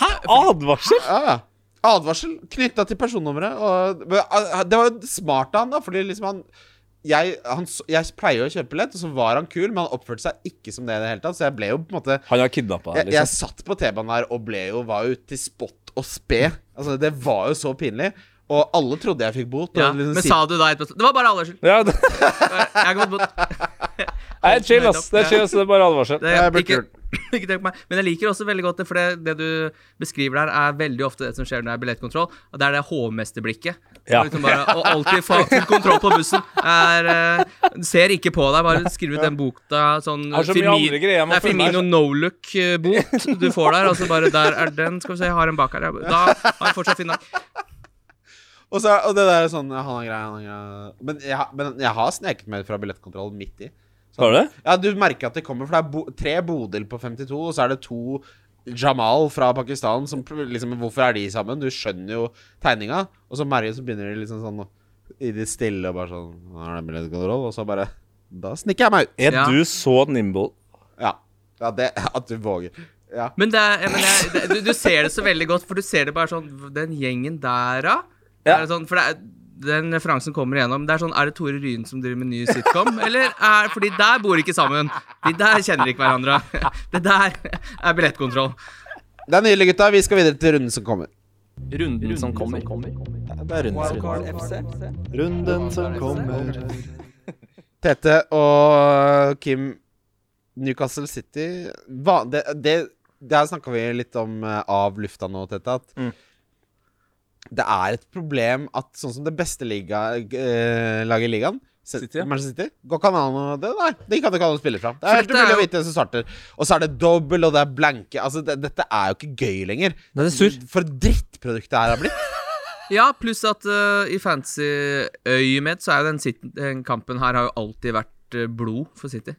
Hæ? Advarsel? Ja, ja. Advarsel knytta til personnummeret. Og ah, det var jo smart av han, da, fordi liksom han jeg, han jeg pleier jo å kjøpe lett, og så var han kul, men han oppførte seg ikke som det i det hele tatt. Så jeg ble jo på en måte Han har kidnappa Jeg, deg, jeg liksom. satt på T-banen her og ble jo, var jo til spott og spe. Altså, det var jo så pinlig. Og alle trodde jeg fikk bot. Og Ja. liksom Men sa du da etterpå Det var bare advarsel. Ja, det Jeg har gått bort. Er chill, ass. Det er chill, ass. Det er bare advarsel. Det, er ikke, ikke tenk på meg. Men jeg liker også veldig godt det, for det, det du beskriver der, er veldig ofte det som skjer når det er billettkontroll. Og det er det hovmesterblikket. Ja. Og Liksom bare, og alltid få kontroll på bussen. Er, eh, ser ikke på deg, bare skriv ut den bota sånn Har så mye Firmin- andre greier Det er Firmino no look-bot du får der. Altså bare der er den. Skal vi se, jeg har en bak her. Da har jeg fortsatt fin dag. Og, så, og det der er sånn Han har grei, han har grei. Men jeg, men jeg har sneket meg fra billettkontroll midt i. Har du det? Ja, du merker at det kommer, for det er bo tre Bodil på 52, og så er det to Jamal fra Pakistan som liksom Hvorfor er de sammen? Du skjønner jo tegninga. Og så merker så begynner de liksom sånn i det stille og bare sånn Nå er det billettkontroll, og så bare Da snikker jeg meg ut. Er Ja. du så nimble? Ja. ja det (laughs) At du våger. Ja. Men, det, er- men jeg, det, du, du ser det så veldig godt, for du ser det bare sånn Den gjengen der, da? Ja. Er sånn, for det er, den referansen kommer igjennom. Det er sånn, er det Tore Ryen som driver med ny sitcom? Eller er For de der bor ikke sammen. De der kjenner ikke hverandre. (laughs) Det der er billettkontroll. Det er nydelig, gutta. Vi skal videre til runden som kommer. Runden som kommer. Det er runden som kommer. Runden som kommer. Tete og Kim Newcastle City hva, Det, det, det her snakka vi litt om eh, av lufta nå, Tete. At Mm. Det er et problem at sånn som det beste liga, eh, laget i ligaen City, ja. Manchester City. Går ikke an å det, Nei, det kan ikke an å spille fra. Det er helt umulig å vite hvem som starter. Og så er det double, og det er blanke. Altså, det, dette er jo ikke gøy lenger. Nei, det er sur. For et drittprodukt det her har blitt. (laughs) Ja, pluss at uh, i fantasy-øyemed så er jo den, den kampen her har jo alltid vært eh, blod for City.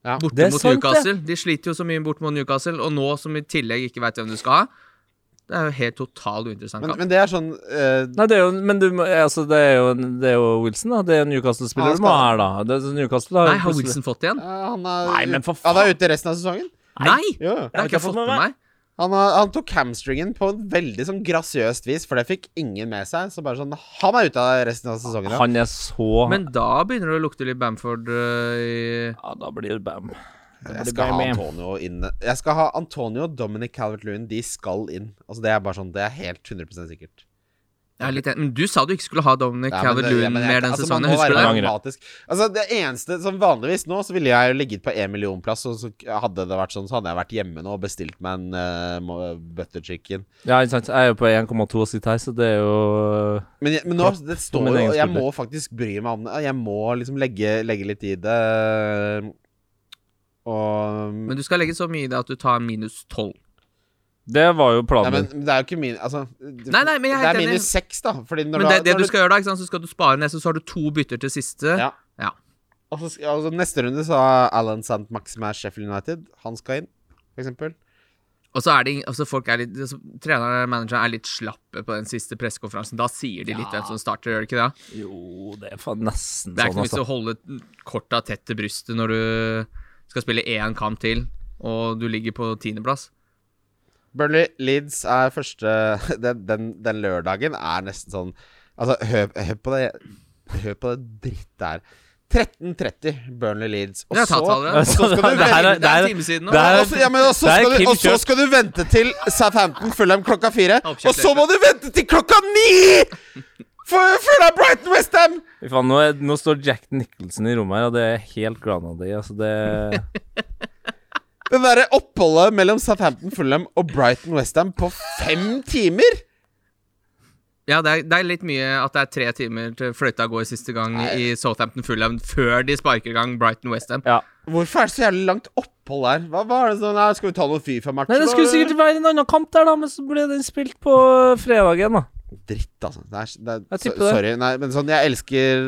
Ja. Borte mot sant, Newcastle. De sliter jo så mye borte mot Newcastle, og nå som i tillegg ikke veit hvem du skal ha. Det er jo helt totalt uinteressant Men, men det er sånn uh... Nei, det er jo Men du, altså, det, er jo, det er jo Wilson, da. Det er Newcastle-spiller du må ha her, da. Det, er Newcastle har Nei, har Wilson fått igjen? Uh, han er, Nei, men for faen. Han er ute resten av sesongen. Nei! Jo. Det har ikke jeg fått med meg. Han, han tok hamstringen på en veldig sånn grasiøst vis, for det fikk ingen med seg. Så bare sånn Han er ute av resten av sesongen. Ja. Han er så Men da begynner det å lukte litt Bamford uh, i Ja, da blir det bam. Jeg skal ha Antonio inn Jeg skal ha Antonio og Dominic Calvert-Lewin. De skal inn. Altså Det er bare sånn Det er helt 100 sikkert. Jeg er litt enig. Men du sa du ikke skulle ha Dominic Ja, men det- ja, Calvert-Lewin men mer den altså, sesongen. Husker du det? det? Altså Det eneste som vanligvis nå, så ville jeg jo ligget på én millionplass, og så hadde det vært sånn, så hadde jeg vært hjemme nå og bestilt meg en uh, butter chicken. Ja, ikke sant. Jeg er jo på 1,2 og sitter her, så det er jo Men, jeg, men nå, det står jo Jeg må faktisk bry meg om det. Jeg må liksom legge, legge litt i det. Og Men du skal legge så mye i det at du tar minus 12. Det var jo Nei, planen men det er jo ikke min Altså det- Nei, nei, men jeg er Det er enig. minus seks, da. Fordi når Men det, det du skal gjøre da, ikke sant? så skal du spare ned, så har du to bytter til siste. Ja. Ja. Og så skal- altså, neste runde så har Alan Sant Maximer Sheffield United. Han skal inn, for eksempel. Og så er det ing- altså folk er litt altså, Treneren og manageren er litt slappe på den siste pressekonferansen. Da sier de litt hvem som starter, gjør de ikke det? Jo, det er faen nesten Det er ikke sånn, noe vits i altså. å holde korta tett til brystet når du skal spille én kamp til, og du ligger på tiendeplass. Burnley Leeds er første (laughs) den, den, den lørdagen er nesten sånn Altså, hør, hør på det Hør på det drittet her. 13.30 Burnley Leeds. Og så, og så skal du Det vente Det er en time siden nå. og så, skal du vente til Southampton Fulham klokka fire. Og så må du vente til klokka ni! For- av Brighton Westham! Nå, er, nå står Jack Nicholson i rommet her, og det er helt Granady. Altså, det (laughs) Det derre oppholdet mellom Southampton Fulham og Brighton Westham på fem timer! Ja, det er, det er litt mye at det er tre timer til fløyta går siste gang i Southampton Fulham før de sparker i gang Brighton Westham. Ja. Hvorfor er det så jævlig langt opphold der? Hva var det sånn Nei, Skal vi ta noen Fifa-matcher? Nei, det skulle sikkert være en annen kamp der, da, men så ble den spilt på fredagen, da. Dritt, altså. Det er, det er, Jeg tipper det. Sorry. Nei, men sånn Jeg elsker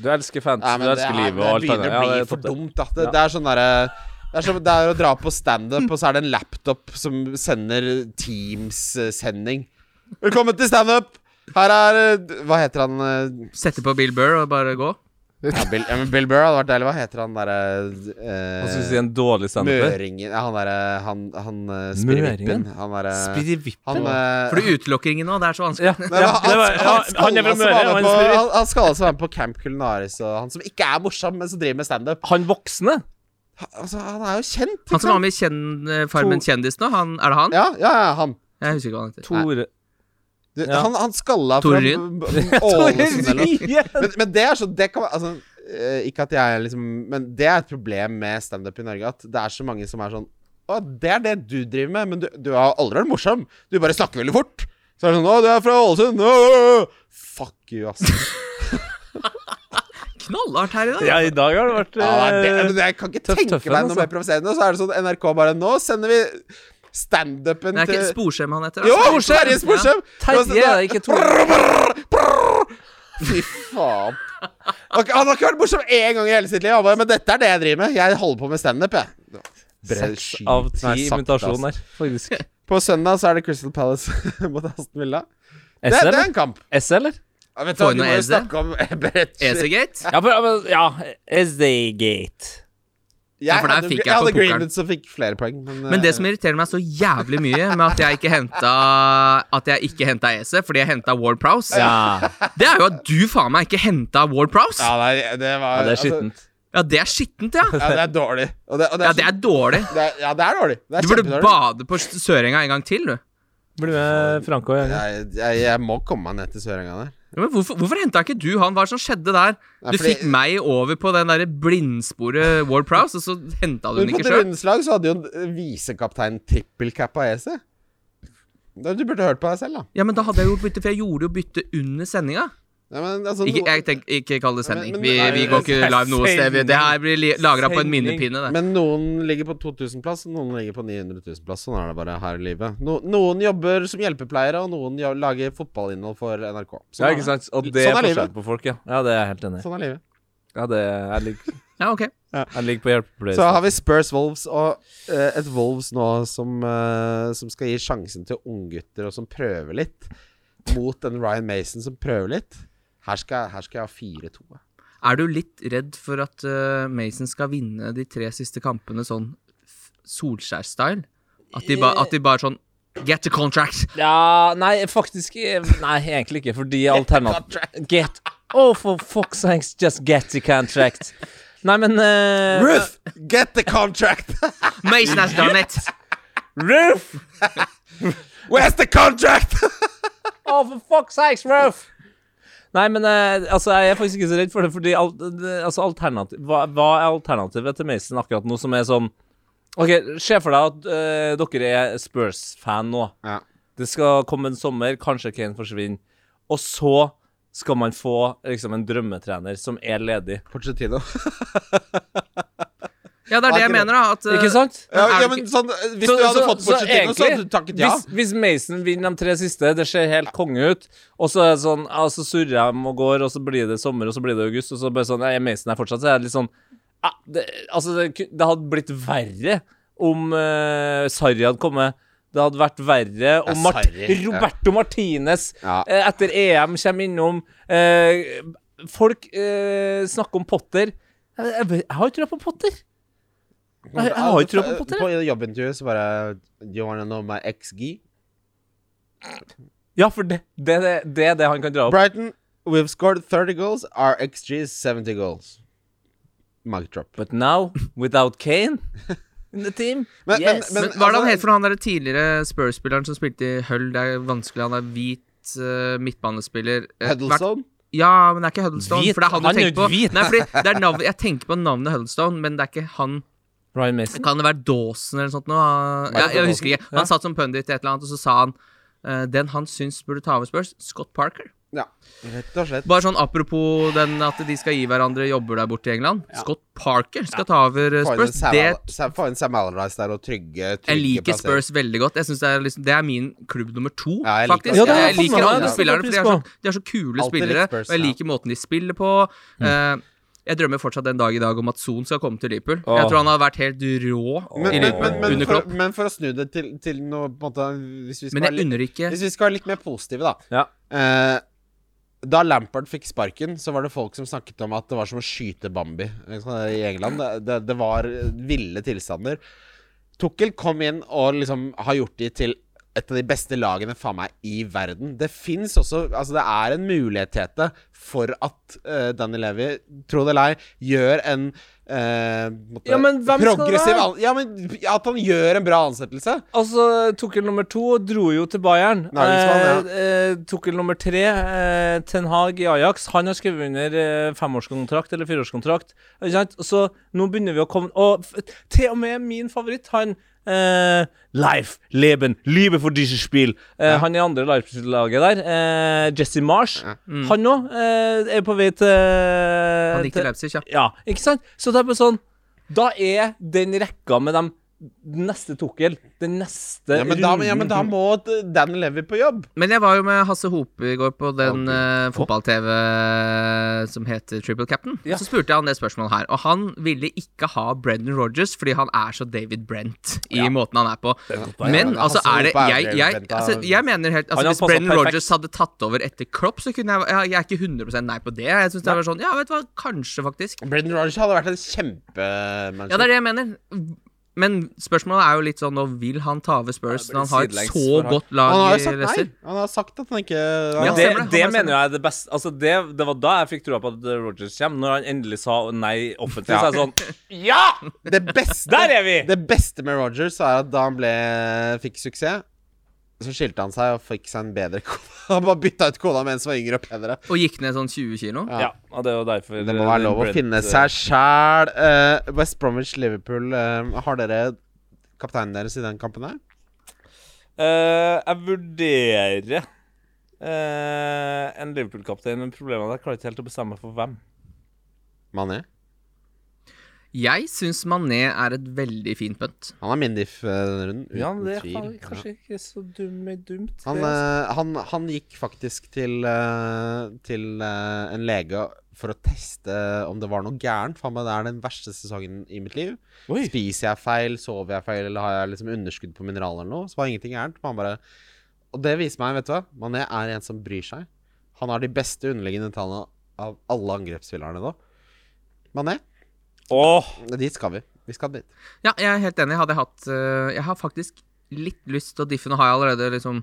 Du elsker fantasy, Nei, du det, elsker er, livet og det alt begynner å bli det er for dumt. Da. det, Ja. det er sånn derre det er, som, det er å dra på standup, og så er det en laptop som sender Teams-sending. Velkommen til standup! Her er Hva heter han? eh, Sette på Bill Burr og bare gå. Ja, Bill, ja, men Bill Burr hadde vært deilig. Hva heter han derre Hva skal eh, si, en dårlig standuper? Møringen Ja, han derre Han, han uh, Spirrevippen. Møringen? Han derre Spirrevippen? Han, eh, For du utelukker ingen nå, det er så vanskelig. Ja, (laughs) ja, han, var, ja, han, han er skal Møre. altså være Han, med på- han, han skal altså være med på Camp Culinaris, og han som ikke er morsom, men som driver med standup. han voksne? Altså, han er jo kjent. Han som var med i kjenn, Farmen kjendis nå, han, er det han? Ja, ja, ja, han. Jeg husker ikke hva han heter. Tore Du, Ja. han, han skalla fra (laughs) Ålesund Men, men det er så Det kan Altså, eh, ikke at jeg liksom Men det er et problem med standup i Norge, at det er så mange som er sånn Å, det er det du driver med, men du, du har aldri vært morsom. Du bare snakker veldig fort. Så er det sånn Å, du er fra Ålesund. Fuck you, ass. (laughs) Knallhardt her i dag. Ja, i dag har det vært Ja, det, eh, jeg kan ikke tenke meg noe altså. mer provoserende. Så er det sånn NRK bare Nå sender vi standupen Det er ikke til Sporsem han heter? Jo. Terje Sporsem! Terje er det ikke Tore. Fy faen. Han har ikke vært morsom én gang i hele sitt liv. Bare, Men dette er det jeg driver med. Jeg holder på med standup, jeg. Seks av ti sakte, faktisk. (laughs) På søndag så er det Crystal Palace (laughs) mot Aston Villa. Det, S, det er en kamp. S, eller? Ja, vet du du må jo snakke om (laughs) Brett Esegate? Ja, ja SD-gate. Jeg Ja, for der hadde, fikk jeg jeg hadde. Greenwood som fikk flere poeng. Men, Men det eh, som irriterer meg så jævlig mye med at jeg ikke henta At jeg ikke henta Ese, fordi jeg henta Ward Prowse, Ja. det er jo at du faen meg ikke henta Ward Prowse. ja, nei, det var ja, det er altså, skittent. Ja, det er skittent, ja. ja, det er dårlig. Og det, og det er, Ja, det er dårlig. det er, ja, det er dårlig. Det er Du burde bade på Sørenga en gang til, du. Bli med Franco. Ja. Jeg, jeg, jeg må komme meg ned til Sørenga der. Ja, Men hvorfor, hvorfor henta ikke du han? Hva er det som skjedde der? Nei, Du fordi- fikk meg over på den der blindsporet Ward Prowse, og så henta du den på ikke sjøl. Drunes lag så hadde jo visekaptein trippelcap Ese EC. Du burde hørt på deg selv, da. Ja, men da hadde jeg gjort bytte, for jeg gjorde jo bytte under sendinga. Ja, men, altså, Ikke, jeg tenk, ikke kall det sending. men- Vi, nei, vi går ikke live noe sted. Det her blir lagra på en minnepinne. Det. men noen ligger på 2000-plass, noen ligger på 900 000-plass. Sånn er det bare her i livet. No, noen jobber som hjelpepleiere, og noen lager fotballinnhold for NRK. Sånn Ja, ikke sant? Og det Sånn er forskjell på folk, ja. Ja, det er jeg helt enig i. Sånn er livet. Ja, det er lik. (laughs) Ja, ok. jeg ligger på hjelpepleier. Så har vi Spurs Wolves, og uh, et Wolves nå som, uh, som skal gi sjansen til unggutter, og som prøver litt. Mot en Ryan Mason som prøver litt. Her skal, her skal jeg ha 4-2. Er du litt redd for at uh, Mason skal vinne de tre siste kampene sånn Solskjær-style? At de, at de bare sånn Get the contract! Ja, nei, faktisk eh, Nei, egentlig ikke, fordi alternativet Get Oh, for fuck's sakes, just get the contract. Nei, men uh, Ruth, get the contract! (laughs) Mason has done it! Ruth! (laughs) Where's the contract? Oh, for fuck's sakes, Ruth! Nei, men eh, altså, jeg er faktisk ikke så redd for det, fordi al altså, alternativ, hva, hva er alternativet til Mason akkurat nå, som er sånn OK, se for deg at uh, dere er Spurs-fan nå. Ja. Det skal komme en sommer, kanskje Kane forsvinner, og så skal man få liksom en drømmetrener som er ledig. Fortsett Pochettino. (laughs) Ja, det er det jeg mener, da. At, uh, Ikke sant? Ja, ja, men sånn Hvis Så- du hadde så- fått bort Pochettino, så hadde du takket ja. Hvis, hvis Mason vinner de tre siste, det ser helt konge ut, og så er det sånn ja, så surrer de og går, og så blir det sommer, og så blir det august, og så bare sånn Ja, Mason er fortsatt, så er det litt sånn ja, det, Altså, det, det hadde blitt verre om uh, Sarri hadde kommet. Det hadde vært verre om Mart. Roberto Martinez Ja. eh, etter EM kommer innom. Uh, folk uh, snakker om Potter. Jeg, jeg, jeg har jo trua på Potter. Jeg, jeg har ikke trua på Potter. På jobbintervjuet så bare Do you wanna know my XG? Ja, for det, det, det, det er det han kan dra opp. Brighton, we've scored 30 goals. Our XG is 70 goals. Mic drop. But now, without Kane in the team (laughs) Men- Yes. men- Men hva er det han altså- het for han der tidligere Spurs-spilleren som spilte i Hull? Det er vanskelig, han er hvit uh, midtbanespiller. Huddlestone? Ja, men det er ikke Huddlestone. Hvit? For det er han, Han du er jo tenker på. hvit. Nei, fordi det er navn, Jeg tenker på navnet Huddlestone, men det er ikke han. Ryan Mason. Kan det være Dawson eller noe sånt? Noe? Ja, jeg husker ikke. Han satt som pundit i et eller annet, og så sa han uh, den han syns burde ta over Spurs, Scott Parker. Ja, rett og slett. Bare sånn apropos den at de skal gi hverandre jobber der borte i England. Scott Parker skal ta over eh, Få inn Spurs. Sam Det Sam- Få inn Sam Allardyce der og trygge, trygge Jeg liker plasser. Spurs veldig godt. Jeg synes det, er liksom, det er min klubb nummer to, Ja, jeg faktisk. Liker. Ja, jeg liker alle Det spillerne, for de er, så, de er så kule Altid spillere. Spurs, og jeg ja. liker måten de spiller på. Eh, jeg drømmer fortsatt den dag i dag om at Son skal komme til Liverpool. Åh. Jeg tror han har vært helt rå Men, i Liverpool men, men, under for, men for å snu det til, til noe på en måte Hvis vi skal, litt, ikke hvis vi skal være litt mer positive, da. Ja. Eh, da Lampard fikk sparken, så var det folk som snakket om at det var som å skyte Bambi i England. Det, det, det var ville tilstander. Tukkel kom inn og liksom har gjort de til et av de beste lagene faen meg i verden. Det fins også Altså, det er en mulighet Tete, for at uh, Danny Levi, tro det eller ei, gjør en uh, Ja, men hvem skal det progressiv Ja, men At han gjør en bra ansettelse. Altså, Tukkel nummer to dro jo til Bayern. Nagelsmann, eh, eh, Tukkel nummer tre, eh, Ten Hag i Ajax, han har skrevet under eh, femårskontrakt eller fireårskontrakt. Så nå begynner vi å komme Og til og med min favoritt, han eh, Life, Leben, Liebe for dieses Spiel. ja. Han i andre Leipzig-laget der, uh, Jesse Marsh, han òg eh, er på vei til Han gikk til Leipzig, ja. ja, ikke sant? Så det er bare sånn Da er den rekka med dem neste Tukkel, den neste Ja, men da, ja, men da må Dan Levi på jobb. Men jeg var jo med Hasse Hope i går på den okay. uh, fotball-TV som heter Triple Captain. Ja. Så spurte jeg han det spørsmålet her, og han ville ikke ha Brendan Rodgers fordi han er så David Brent i måten han er på. Men Ja, altså, er det Jeg, jeg, altså, jeg mener helt altså, Hvis Brendan Rogers Rodgers hadde tatt over etter Klopp, så kunne jeg Jeg, jeg er ikke 100% nei på det. Jeg synes det var sånn Ja, vet du hva, kanskje, faktisk. Brendan Rodgers hadde vært en kjempe... Ja, det er det jeg mener. Men spørsmålet er jo litt sånn Nå vil han ta over Spurs det når han har et så godt lag i. Leicester? Han har sagt at han ikke Ja, det, det. det mener jeg er det beste Altså det, det var da jeg fikk troa på at Rogers kommer. Når han endelig sa nei offentlig, Ja. så er jeg sånn Ja! Det beste Der er vi! Det beste med Rogers er at da han ble fikk suksess, så skilte han seg og fikk seg en bedre (laughs) kone. Han bare bytta ut kona med en som var yngre og penere. Og gikk ned sånn 20 kilo. Ja, og det er jo derfor Det må være lov å finne eh, seg sjæl. West Bromwich Liverpool, uh, har dere kapteinen deres i den kampen her? Uh, Jeg vurderer eh, en Liverpool-kaptein, men problemet er at jeg klarer ikke helt å bestemme meg for hvem. Mané? Jeg syns Mané er et veldig fint punt. Han er min diff eh, denne runden. Ja, det er han, kanskje ikke så dum, dumt. Han, altså. eh, han, han gikk faktisk til, eh, til en lege for å teste om det var noe gærent. For det er den verste sesongen i mitt liv. Oi. Spiser jeg feil, sover jeg feil, eller har jeg liksom underskudd på mineraler eller noe? Så var ingenting gærent. Men han bare Og det viser meg, vet du hva, Mané er en som bryr seg. Han har de beste underliggende tallene av alle angrepsspillerne nå. Mané, Åh, dit skal vi. Vi skal dit. Ja, jeg er helt enig. Hadde jeg hatt uh, Jeg har faktisk litt lyst til å diffe. Nå har jeg allerede liksom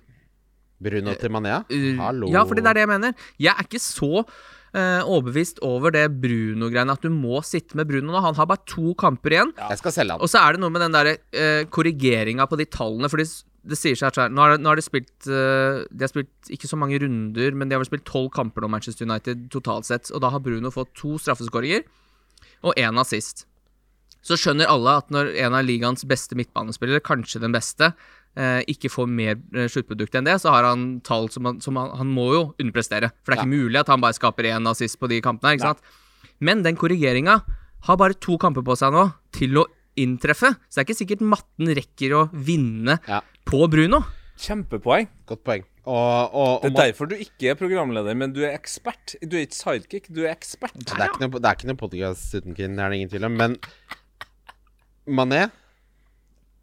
Bruno til Manea? Uh, Hallo. Ja, fordi det er det jeg mener. Jeg er ikke så uh, overbevist over det Bruno-greiene at du må sitte med Bruno nå. Han har bare to kamper igjen. Jeg skal selge han. Og så er det noe med den der uh, korrigeringa på de tallene. Fordi det sier seg at Nå har, nå har de spilt uh, De har spilt ikke så mange runder, men de har vel spilt tolv kamper nå, Manchester United, totalt sett. Og da har Bruno fått to straffeskåringer og én assist. Så skjønner alle at når en av ligaens beste midtbanespillere, kanskje den beste, eh, ikke får mer eh, sluttprodukt enn det, så har han tall som, han, som han, han må jo underprestere. For det er ikke mulig at han bare skaper én assist på de kampene. her, ikke sant? Men den korrigeringa har bare to kamper på seg nå til å inntreffe. Så det er ikke sikkert matten rekker å vinne Ja. på Bruno. Kjempepoeng. Godt poeng. Og, og, og Det er derfor du ikke er programleder, men du er ekspert. Du er ikke sidekick, du er ekspert. det er ikke noe, det er ikke noe podcast uten Kin, det er det ingen tvil om. Men Mané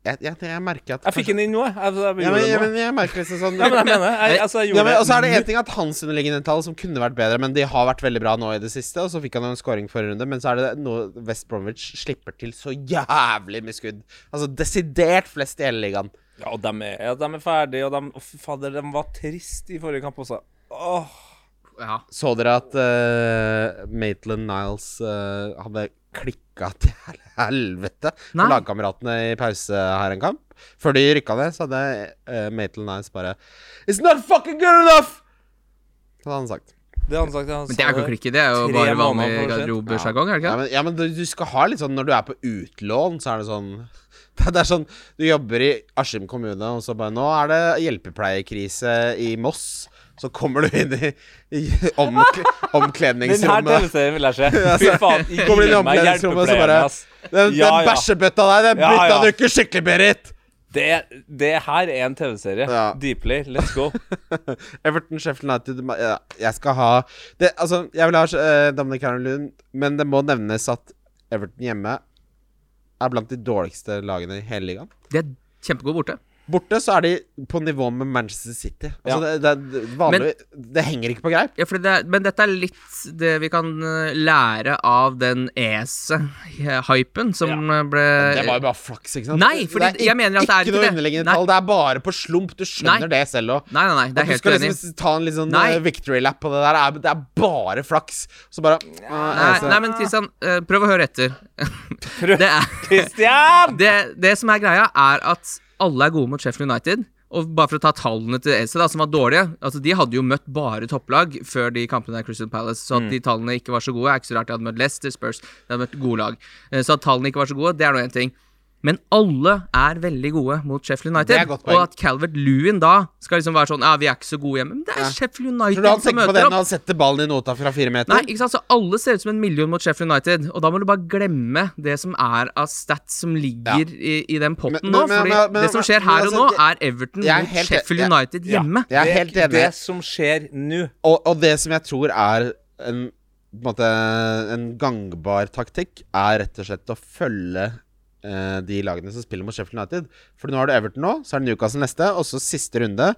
jeg, jeg, jeg merker at Jeg fikk den inn nå, jeg. jeg, ja, men, ja, men jeg merker liksom sånn (laughs) Ja, men jeg mener jeg, altså, Ja, men, og så er det én en ting at hans underliggende tall som kunne vært bedre, men de har vært veldig bra nå i det siste. Og så fikk han en scoring forrige runde, men så er det noe West Bromwich slipper til så jævlig med skudd. Altså desidert flest i hele ligaen. Ja, og de er, ja, de er ferdige, og de oh, fader, de var trist i forrige kamp også. Åh. Ja. Så dere at uh, Maitland Niles uh, hadde klikka til helvete Nei. med lagkameratene i pause her en kamp? Før de rykka ned, så hadde uh, Maitland Niles bare It's not fucking good enough! Det hadde han sagt. Det har han sagt. Han Men det er ikke å klikke, det er jo bare vanlig garderobesjargong, er det Ja, ikke? men, ja, men du, du skal ha litt sånn Når du er på utlån, så er det sånn (laughs) Det er sånn Du jobber i Askim kommune, og så bare Nå er det hjelpepleiekrise i Moss. Så kommer du inn i, i omkle, Den her. TV-serien vil jeg se. (laughs) Fy faen. Gi Kommer inn i meg omkledningsrommet, så bare ass. Den, Ja, den bæsjebøtta der, den Ja, bytta du ikke skikkelig, Berit! Det, det her er en TV-serie. Ja. Deeply. Let's go. (laughs) Everton, Sheffield United ja, Jeg skal ha det, Altså, jeg vil ha uh, Dominic Carolyn, men det må nevnes at Everton hjemme er blant de dårligste lagene i hele ligaen. De er kjempegode borte. Borte så er de på nivå med Manchester City. Altså, det, det, det, vanlig, det henger ikke på greip. Ja, det er, men dette er litt det vi kan eh, lære av den ESE-hypen som ja. ble Det var jo bare flaks, ikke sant? Nei, fordi det er jeg mener at det er ikke noe det. underliggende Nei. tall. Det er bare på slump. Du skjønner Nei. det selv òg. Nei, nei, nei, det er Du skal liksom ta en litt sånn eh, victory lap på det der. Det er, det er bare flaks. Så bare uh, Nei, altså, nei, men Kristian, eh, prøv å høre etter. Prøv. (laughs) Det, er, (laughs) det, det som er greia, er at alle er gode mot Sheffield United. Og bare for å ta tallene til Else, da, som var dårlige Altså De hadde jo møtt bare topplag før de kampene der Crystal Palace. Så at de tallene ikke var så gode, er ikke så rart. De hadde møtt Leicester, Spurs, de hadde møtt gode lag. Eh, Så at tallene ikke var så gode, det er nå én ting. Men alle er veldig gode mot Sheffield United. Og at Calvert Lewin da skal liksom være sånn Ja, vi er ikke så gode hjemme. Men det er Ja. Sheffield Tror du han som tenker på møter det når han setter ballen i nota fra fire meter? Nei, ikke sant, så alle ser ut som en million mot Sheffield United, og da må du bare glemme det som er av stats som ligger i, i den potten Men- nå. men- fordi men- det som skjer men her og altså, nå, er Everton er mot helt- Sheffield ja. United hjemme. Jeg er Det- helt enig. Det som skjer nå Og, og det som jeg tror er en, på en, måte, en gangbar taktikk, er rett og slett å følge de lagene som spiller mot Sheffield United. For nå har du Everton nå, så er det Newcastle neste, og så siste runde.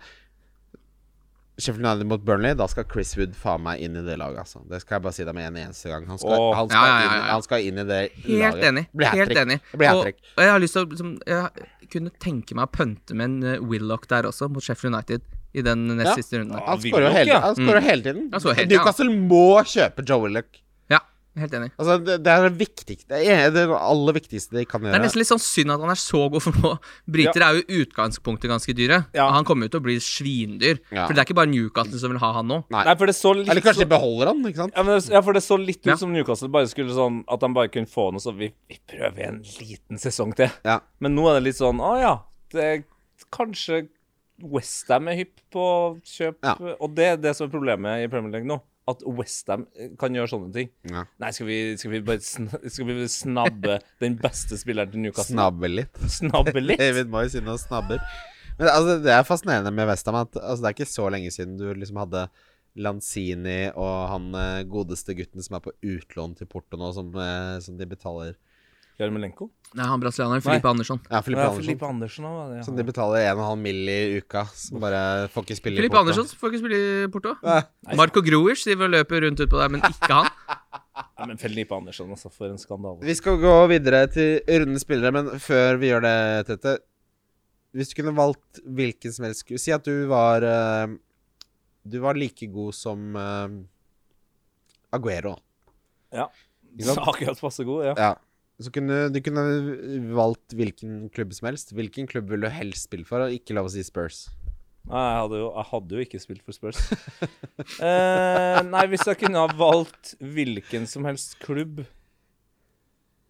Sheffield United mot Burnley, da skal Chris Wood faen meg inn i det laget. Altså. Det skal jeg bare si deg med en eneste gang. Han skal, oh. han skal, Ja, ja, ja, Inn, han skal inn i det Helt laget. enig. Blir Helt enig. Og, og jeg har lyst til å liksom, Jeg kunne tenke meg å pønte med en eh, Willoch der også, mot Sheffield United, i den nest Ja. siste runden. Han skårer jo hele, ja. hele tiden. Newcastle må kjøpe Joe Willoch. Ja, helt enig. Altså, det, det er det viktigste Det er det aller viktigste de kan gjøre. Det er nesten litt sånn synd at han er så god, for nå Briter er jo utgangspunktet ganske dyre. Ja. Og han kommer jo til å bli svindyr. Ja. For det er ikke bare Newcastle som vil ha han nå. Nei. Nei, for det så litt Eller kanskje så- de beholder han, ikke sant? ja, men, det- ja, for det så litt ut som Newcastle bare skulle sånn At han bare kunne få noe så vi, vi prøver en liten sesong til. Ja. Men nå er det litt sånn Å ja, det er kanskje Westham er hypp på kjøp Ja. Og det er det som er problemet i Premier League nå. At Westham kan gjøre sånne ting. Ja. Nei, skal vi, skal vi bare sn skal vi snabbe den beste spilleren til Newcastle? Snabbe litt. Snabbe litt? (laughs) David Moyes inne og snabber. Men altså, det er fascinerende med Westham at altså, det er ikke så lenge siden du liksom hadde Lanzini og han eh, godeste gutten som er på utlån til Porto nå, som, eh, som de betaler Jarmolenko? Nei, han brasilianeren Filipe Andersson. Ja, Filippe Ja, Andersson. Filippe Andersen òg, ja. Som de betaler 1,5 mill. i uka. Som bare får ikke spille i Filipe Porto. Andersson får ikke spille i Porto. Ja. Marco Gruish driver og løper rundt utpå der, men ikke han. (laughs) Ja, men Felipe Andersson, altså, for en skandale. Vi skal gå videre til rundens spillere, men før vi gjør det, Tete Hvis du kunne valgt hvilken som helst Si at du var eh, Du var like god som eh, Aguero. Ja. Ikke sant? (laughs) Akkurat passe god, ja. Ja. Så kunne du kunne valgt hvilken klubb som helst. Hvilken klubb vil du helst spille for? Og ikke lov å si Spurs. Nei, jeg hadde jo, jeg hadde jo ikke spilt for Spurs. (laughs) eh, nei, hvis jeg kunne ha valgt hvilken som helst klubb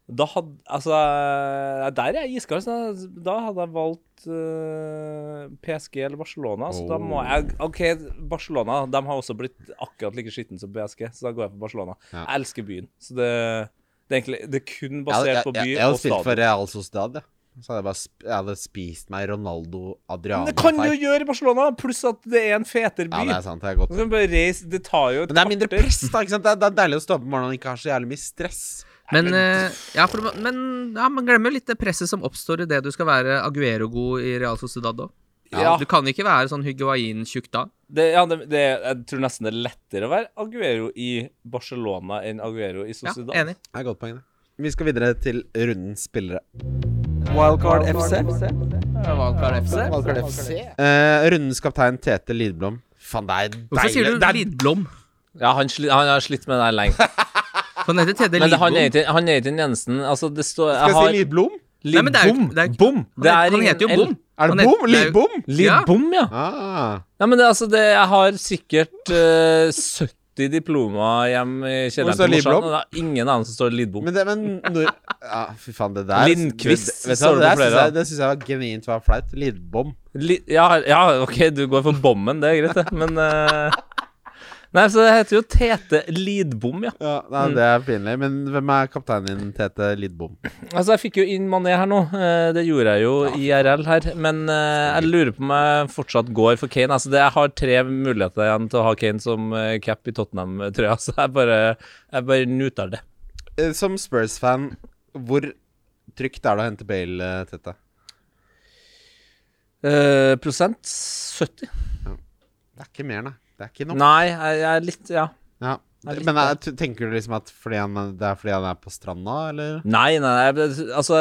Da hadde Altså, eh, der er jeg iskald. Da hadde jeg valgt uh, PSG eller Barcelona. Så da må jeg OK, Barcelona de har også blitt akkurat like skitten som PSG, så da går jeg for Barcelona. Ja. Jeg elsker byen, så det, det er egentlig Det er kun Jeg, basert jeg, på by jeg, jeg hadde og spilt for. Real Sociedad, jeg. Så hadde jeg bare sp jeg hadde spist meg Ronaldo Adriano. Men det kan du jo gjøre i Barcelona, pluss at det er en fetere by. Ja, det er sant. Det er godt. Du kan bare reise Det tar jo et Men det er mindre press, da. ikke sant? Det er, det er deilig å stå opp om morgenen og ikke ha så jævlig mye stress. Men, eh, ja, for, men ja, man glemmer litt det presset som oppstår i det du skal være Aguero-god i Real Sociedad òg. Ja. Du kan ikke være sånn Higuain-tjukk da. Det, ja, det, det, jeg tror nesten det er lettere å være Aguero i Barcelona enn Aguero i Ja, enig. Det er godt poeng, det. Vi skal videre til rundens spillere. Wildcard FC. Wildcard FC. Eh, rundens kaptein Tete Lidblom. Faen, det er deilig. Hvorfor sier du det er, Lidblom? Ja, han, sli, han har slitt med det lenge. (laughs) Han heter Tedde Men det, han, er ikke, han er ikke den eneste Altså, det står Skal jeg si Lidblom? Nei, men det er jo- Lidbom. det er- Bom. Han, er heter, jo L. Bom. Er det bom? Lydbom? Lydbom, jo- Lidbom? Lidbom, ja. Ah. ja. Men det, altså, det, jeg har sikkert uh, 70 diplomer hjemme i kjelleren til Morsan, det er ingen annen som står Lidbom. Men det, men når, Ja, fy faen, det der Lindqvist det, står det det, på flere det syns jeg var genuint var flaut. Lidbom. Li ja, ja, OK, du går for bommen, det er greit, det. Men eh, Nei, så det heter jo Tete Lidbom, ja. Ja, nei, Mm. Det er pinlig. Men hvem er kapteinen din, Tete Lidbom? Altså, jeg fikk jo inn Mané her nå. eh, Det gjorde jeg jo ja. IRL her. Men eh, jeg lurer på om jeg fortsatt går for Kane. Altså, det, jeg har tre muligheter igjen til å ha Kane som eh, cap i Tottenham-trøya, (laughs) så jeg bare, jeg bare nuter det. Som Spurs-fan, hvor trygt er det å hente Bale, Tete? Eh, prosent 70? Det er ikke mer, nei. Det er ikke nok. Nei, jeg, jeg er litt Ja. Ja. Det Men jeg, tenker du liksom at fordi han, det er fordi han er på stranda, eller? Nei, nei, nei, altså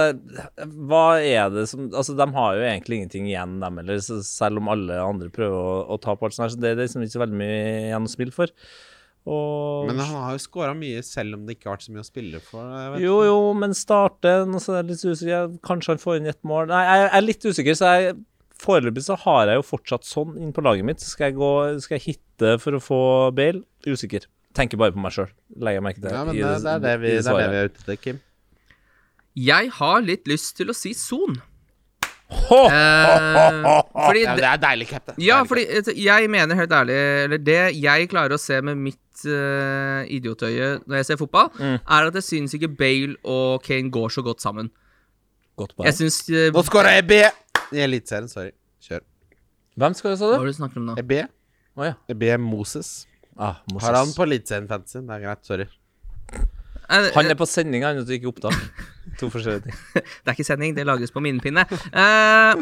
Hva er det som Altså, de har jo egentlig ingenting igjen, dem heller, selv om alle andre prøver å, å ta på alt sånt så det er liksom ikke så veldig mye igjen å spille for. Og Men han har jo skåra mye, selv om det ikke har vært så mye å spille for. jeg vet Jo, jo, men jeg usikker. Kanskje han får inn ett mål. Nei, jeg er litt usikker, så jeg Foreløpig så har jeg jo fortsatt sånn inn på laget mitt. Skal jeg gå Skal jeg hitte for å få Bale? Usikker. Tenker bare på meg sjøl. Legger merke til. Ja, men i det, det, er det, vi, det er det vi er ute etter, Kim. Jeg har litt lyst til å si Son. Ho! Eh, fordi Ja, det, er deilig cap, det. Ja, fordi jeg mener helt ærlig Eller det jeg klarer å se med mitt uh, idiotøye når jeg ser fotball, Mm. er at jeg syns ikke Bale og Kane går så godt sammen. Godt Jeg syns cap. Nå scora EB i Eliteserien. Sorry. Kjør. Hvem skal du, sa Hva du? var det du snakker om nå? EB. Å ja. EB Moses. Ah, Moses. Har han på Eliteserien fantasy? Det er greit. Sorry. Eh, Han er på sending, han er ikke opptak. To forskjellige ting. (laughs) Det er ikke sending, det lages på minnepinne. Eh,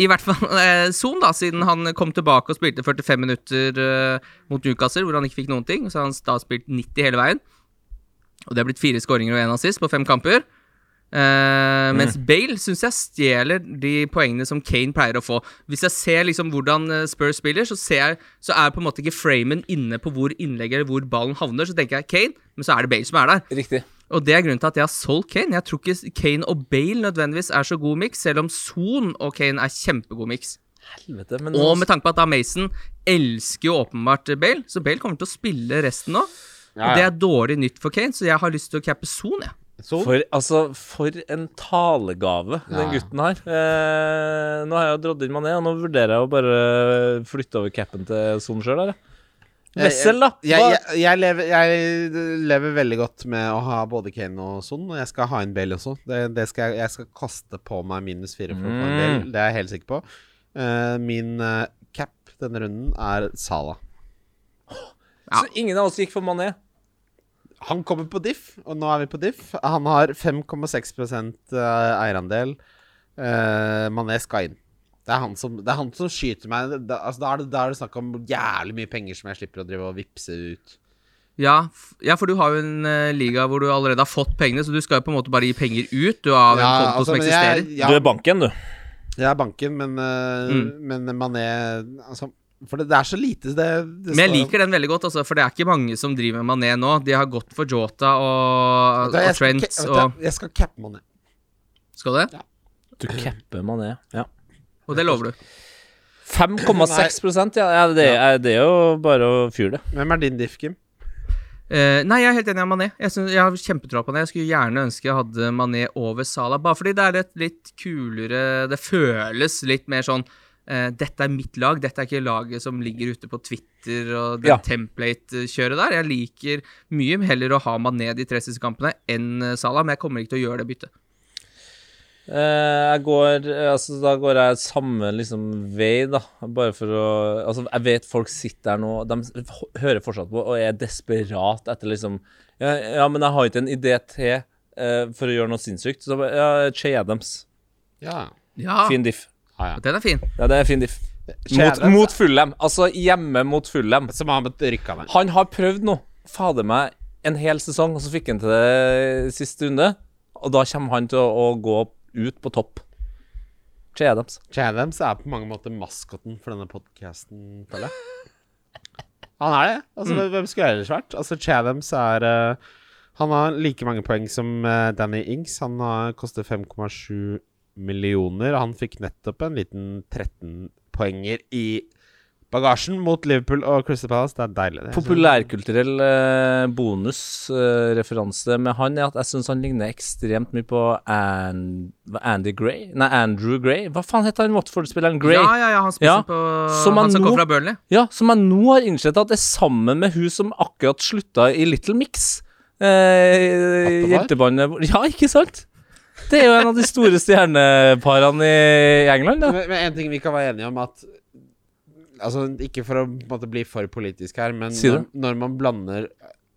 I hvert fall eh, Son, da, siden han kom tilbake og spilte 45 minutter eh, mot Newcastle, hvor han ikke fikk noen ting. Så har han da spilt 90 hele veien. Og det er blitt fire skåringer og én assist på fem kamper. Eh, mens Bale syns jeg stjeler de poengene som Kane pleier å få. Hvis jeg ser liksom hvordan eh, Spurs spiller, så, ser jeg, så er på en måte ikke framen inne på hvor innlegget eller hvor ballen havner. Så tenker jeg Kane, men så er det Bale som er der. Riktig. Og det er grunnen til at jeg har solgt Kane. Jeg tror ikke Kane og Bale nødvendigvis er så god miks, selv om Son og Kane er kjempegod miks. Helvete, men Og med tanke på at da Mason elsker jo åpenbart Bale, så Bale kommer til å spille resten nå. Og det er dårlig nytt for Kane, så jeg har lyst til å cappe Son, jeg. Son? For, altså, for en talegave den gutten har. Eh, nå har jeg dratt inn Mané, og nå vurderer jeg å bare flytte over capen til Son sjøl. Wessel, da? Jeg, jeg, jeg, lever, jeg lever veldig godt med å ha både Kane og Son, og jeg skal ha en Bale også. Det, det skal jeg, skal kaste på meg minus fire for å få en Mm. Bale. Det er jeg helt sikker på. Eh, min eh, cap denne runden er Salah. Ja. Så ingen av oss gikk for Mané? Han kommer på diff, og nå er vi på diff. Han har 5,6 eh, eierandel. Uh, Mané skal inn. Det er han som, det er han som skyter meg. Da, altså, da, er det, da er det snakk om jævlig mye penger som jeg slipper å drive og vippse ut. Ja, f- ja, for du har jo en uh, liga hvor du allerede har fått pengene, så du skal jo på en måte bare gi penger ut du, av en konto altså, som eksisterer. jeg- ja, Du er banken, du. Jeg er banken, men, uh, Mm. men Mané altså, For det, det er så lite det, det Men jeg liker den veldig godt, altså, for det er ikke mange som driver med Mané nå. De har gått for Jota og, da, jeg og Trent skal, du og Jeg skal cappe Mané. Skal det? Du capper Mané. Ja. Og det lover du. 5,6 ja, ja, det, er, det er jo bare å fyre det. Hvem er din diff, Kim? Uh, nei, jeg er helt enig med Mané. Jeg, synes, jeg har kjempetroa på det. Jeg skulle gjerne ønske jeg hadde Mané over Salah, bare fordi det er et litt kulere Det føles litt mer sånn eh, Dette er mitt lag, dette er ikke laget som ligger ute på Twitter og det Ja. template-kjøret der. Jeg liker mye heller å ha Mané de tre siste kampene enn eh, Salah, men jeg kommer ikke til å gjøre det byttet. Eh, jeg går eh, Altså, da går jeg samme liksom vei, da. Bare for å Altså, jeg vet folk sitter der nå, de hører fortsatt på og er desperat etter liksom Ja, ja men jeg har ikke en idé til uh, for å gjøre noe sinnssykt. Så Ja, Che Adams. Ja. Ja, Fin diff. Ja, ja. den er fin. Ja, det er fin diff. Mot, mot Fullem. Altså hjemme mot Fullem. Som han rykka med. Han har prøvd nå, fader meg, en hel sesong, og så fikk han til det siste runde. Og da kommer han til å, å gå ut på topp. Che Adams. Che Adams er på mange måter maskoten for denne podkasten, føler jeg. Han er det. Altså, Mm. Hvem skulle ellers vært? Altså, Che Adams er uh, Han har like mange poeng som uh, Danny Ings. Han har koster 5,7 millioner. Han fikk nettopp en liten 13 poenger i bagasjen mot Liverpool og Crystal Palace. Det er deilig. det. Populærkulturell eh, bonusreferanse med han er at jeg syns han ligner ekstremt mye på And Andy Gray Nei, Andrew Gray. Hva faen heter han Watford-spilleren? Gray? Ja, ja, ja, han spiser Ja, på som han Han som nå- kom fra Burnley. Ja, som jeg nå har innsett at det er sammen med hun som akkurat slutta i Little Mix. Eh, jentebandet Ja, ikke sant? Det er jo en av de store stjerneparene i England, da. Men, men en ting vi kan være enige om at Altså, Ikke for å måte, bli for politisk her, men når, når man blander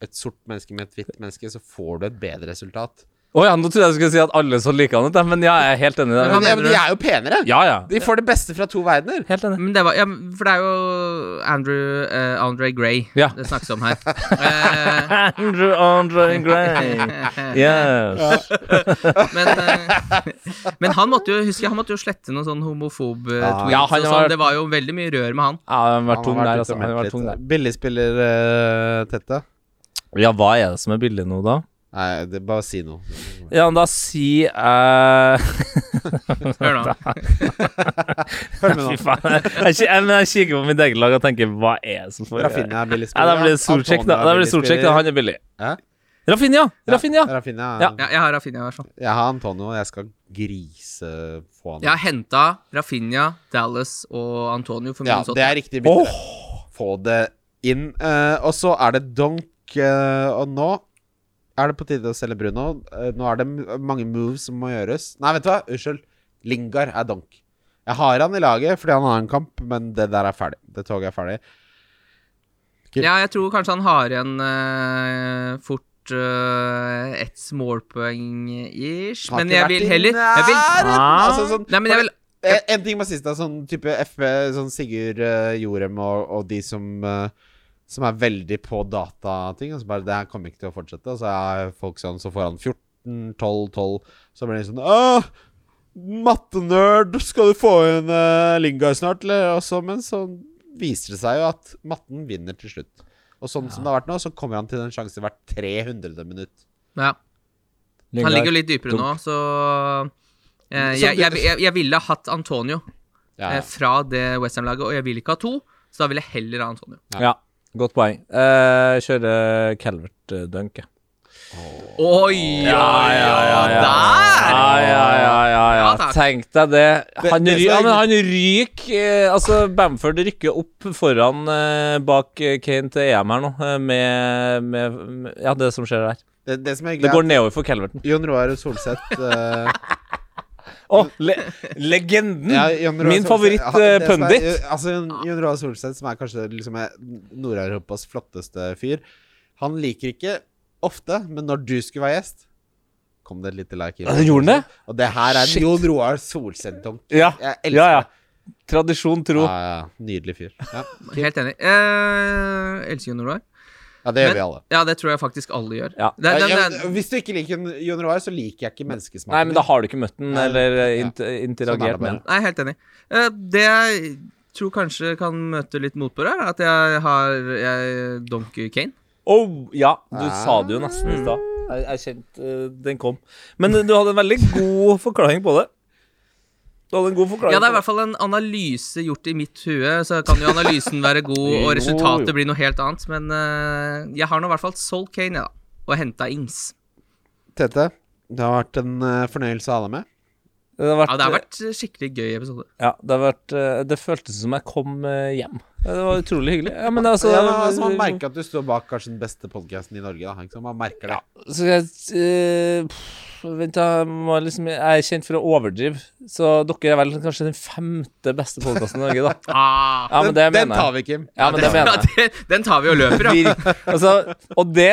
et sort menneske med et hvitt menneske, så får du et bedre resultat. Å ja, nå trodde jeg du skulle si at alle så like han ut, men ja, jeg er helt enig i Men Men, ja, men de er jo penere! Ja, ja. De får det beste fra to verdener. Helt enig. Men det var, ja, for det er jo Andrew uh, Andre Gray Ja. det snakkes om her. uh, (laughs) Andrew Andre Gray. (laughs) Yes. men, uh, men han måtte jo husker jeg, han måtte jo slette noen sånn homofob uh, Ja. tweets. Ja, han og sånn. Det var jo veldig mye rør med han. Ja, han har vært tung der, vært altså. tung der. Billigspiller, uh, Tette. Ja, hva er det som er billig nå, da? Nei, det, bare si noe. Ja, men da si uh... Hør nå. (laughs) Hør med Fy faen. Jeg, jeg, jeg, men jeg kikker på mitt eget lag og tenker hva er det som får Rafinha er Ja, da blir det Solcheck, da. Da blir det Solcheck, da. Han er billig. Hæ? Rafinha! Rafinha! Rafinha. Ja. Ja, jeg har Rafinha i. Jeg har Antonio, og jeg skal grise på han. Jeg har henta Rafinha, Dallas og Antonio for Ja, minus det er riktig bytte. Få det inn. Uh, og så er det donk, uh, og nå er det på tide å selge Bruno. Eh, nå er det mange moves som må gjøres. Nei, vet du hva? Unnskyld. Lingard er donk. Jeg har han i laget fordi han har en kamp, men det der er ferdig. Det toget er ferdig. Ja, jeg tror kanskje han har igjen uh, fort uh, ett målpoeng ish. Men jeg vil heller jeg vil. Ah. Altså, sånn, Nei, men jeg vil en, En ting må siste. Sånn type FB, sånn Sigurd uh, Jorem og, og de som eh, Som er veldig på datating. Og så bare Det her kommer ikke til å fortsette. Og så er folk sånn Så får han 14, 12, 12. Så blir de sånn Åh, mattenerd! Skal du få inn uh, Lingard snart, eller? Og så, men så viser det seg jo at matten vinner til slutt. Og sånn som det har vært nå, så kommer han til en sjanse hvert 300. minutt. ja. Han ligger jo litt dypere nå, så eh, jeg, jeg, jeg, jeg ville ha hatt Antonio Ja, eh, fra det Westham-laget, og jeg vil ikke ha to, så da vil jeg heller ha Antonio. Ja, godt poeng. Eh, kjører Calvert-dunk, jeg. Oi, Ja, ja, ja, ja. Der! Ja, ja, ja, ja, ja. Tenk deg det. Han, ry men han ryker eh, Altså, Bamford rykker opp foran eh, bak eh, Kane til EM her nå, eh, med, med, med Ja, det som skjer der. Det, det som er Det går er nedover for Calverton. Jon Roar Solseth eh, (laughs) Å, le legenden! Ja, Min Solseth- ja, favoritt-pundit. Altså, Jon- Roar Solseth, som er kanskje liksom er Nord-Europas flotteste fyr, han liker ikke ofte, men når du skulle være gjest Kom det et lite like. Ja, det gjorde den det? Og det her er Shit. Jon Roar Solseth-donk. Ja, Jeg elsker ja, ja. Tradisjon tro. Ja, ja. Nydelig fyr. Ja. Helt enig. Jeg elsker Jon Roar. Ja, det gjør Men- vi alle. Ja, det tror jeg faktisk alle gjør. Ja. Det, det, det, ja, hvis du ikke liker en Jon Roar, så liker jeg ikke menneskesmaken. Nei, men da har du ikke møtt den eller eh, ja. inter Sånn er interagert med den. Nei, helt enig. Eh, det jeg tror kanskje kan møte litt motbør, er at jeg har jeg, Donkey Kane. Oh, ja, du Ah. sa det jo nesten i stad. Jeg, jeg kjente uh, den kom. Men du hadde en veldig god forklaring på det. Du hadde en god forklaring Ja, det er i hvert fall en analyse gjort i mitt hue, så kan jo analysen være god, (laughs) og resultatet blir noe helt annet. Men uh, jeg har nå i hvert fall solgt Kane, ja. Og henta Ings. Tete, det har vært en eh, fornøyelse å ha deg med. Det har vært, Ja, det har vært skikkelig gøy episode. Ja, det har vært eh, Det føltes som jeg kom eh, hjem. Det var utrolig hyggelig. Ja, men altså ja, men, altså, man merker at du står bak kanskje den beste podkasten i Norge. Da. Man merker det. Ja, Så jeg uh, Vent, da. jeg må Liksom, jeg er kjent for å overdrive. Så dere er vel kanskje den femte beste podkasten i Norge, da. (laughs) Ah. Ja, men det den, den tar vi, Kim. Ja, men det mener jeg. den tar vi og løper, ja. Altså, og det,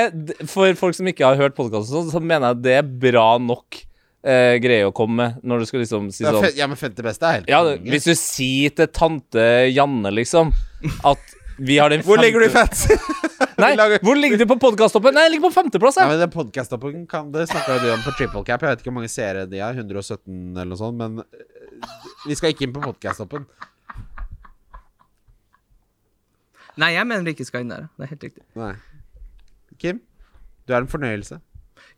for folk som ikke har hørt podkasten, så mener jeg det er bra nok eh, greie å komme med når du skal liksom si Ja, sånn ja, men femte beste er helt Ja, konge. hvis du sier til tante Janne, liksom, at vi har den (laughs) Hvor ligger du i femte- (laughs) Nei, lager- hvor ligger du på podkasttoppen? Nei, jeg ligger på femteplass, Ja, jeg. men den podcastoppen kan Det snakka du om på Triple Cap. Jeg vet ikke hvor mange seere de har. 117 eller noe sånt. Men eh, vi skal ikke inn på podcastoppen. Nei, jeg mener vi ikke skal inn der. Det er helt riktig. Nei. Kim, du er en fornøyelse.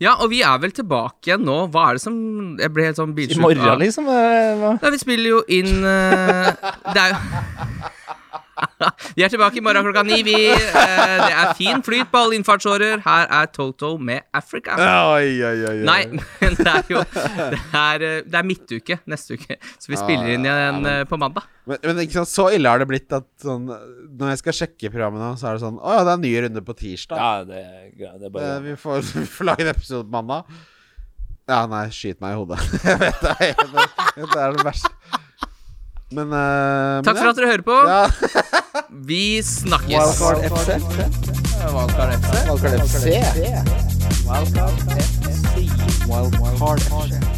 Ja, og vi er vel tilbake igjen nå. Hva er det som Jeg ble helt sånn I morgen, liksom. hva? Nei, vi spiller jo inn uh, Det er jo (laughs) Vi er tilbake i morgen klokka ni, vi. Eh, det er fin flyt på alle innfartsårer. Her er Toto med Africa. Oi, oi, oi, oi. Nei, (laughs) men det er jo Det er, eh, det er midtuke neste uke, så vi spiller inn igjen eh, på mandag. Men, men ikke sant, så ille har det blitt at sånn Når jeg skal sjekke programmet nå, så er det sånn Å ja, det er en ny runde på tirsdag. Ja, det greit. Det er bare vi, får, (laughs) vi får lage en episode på mandag. Ja, nei, skyt meg i hodet. jeg vet Det det er det verste. Men uh, Takk for at dere hører på. Ja. (laughs) Vi snakkes. Wildcard FC. Wildcard FC. Wildcard FC. Wildcard FC. Wildcard FC.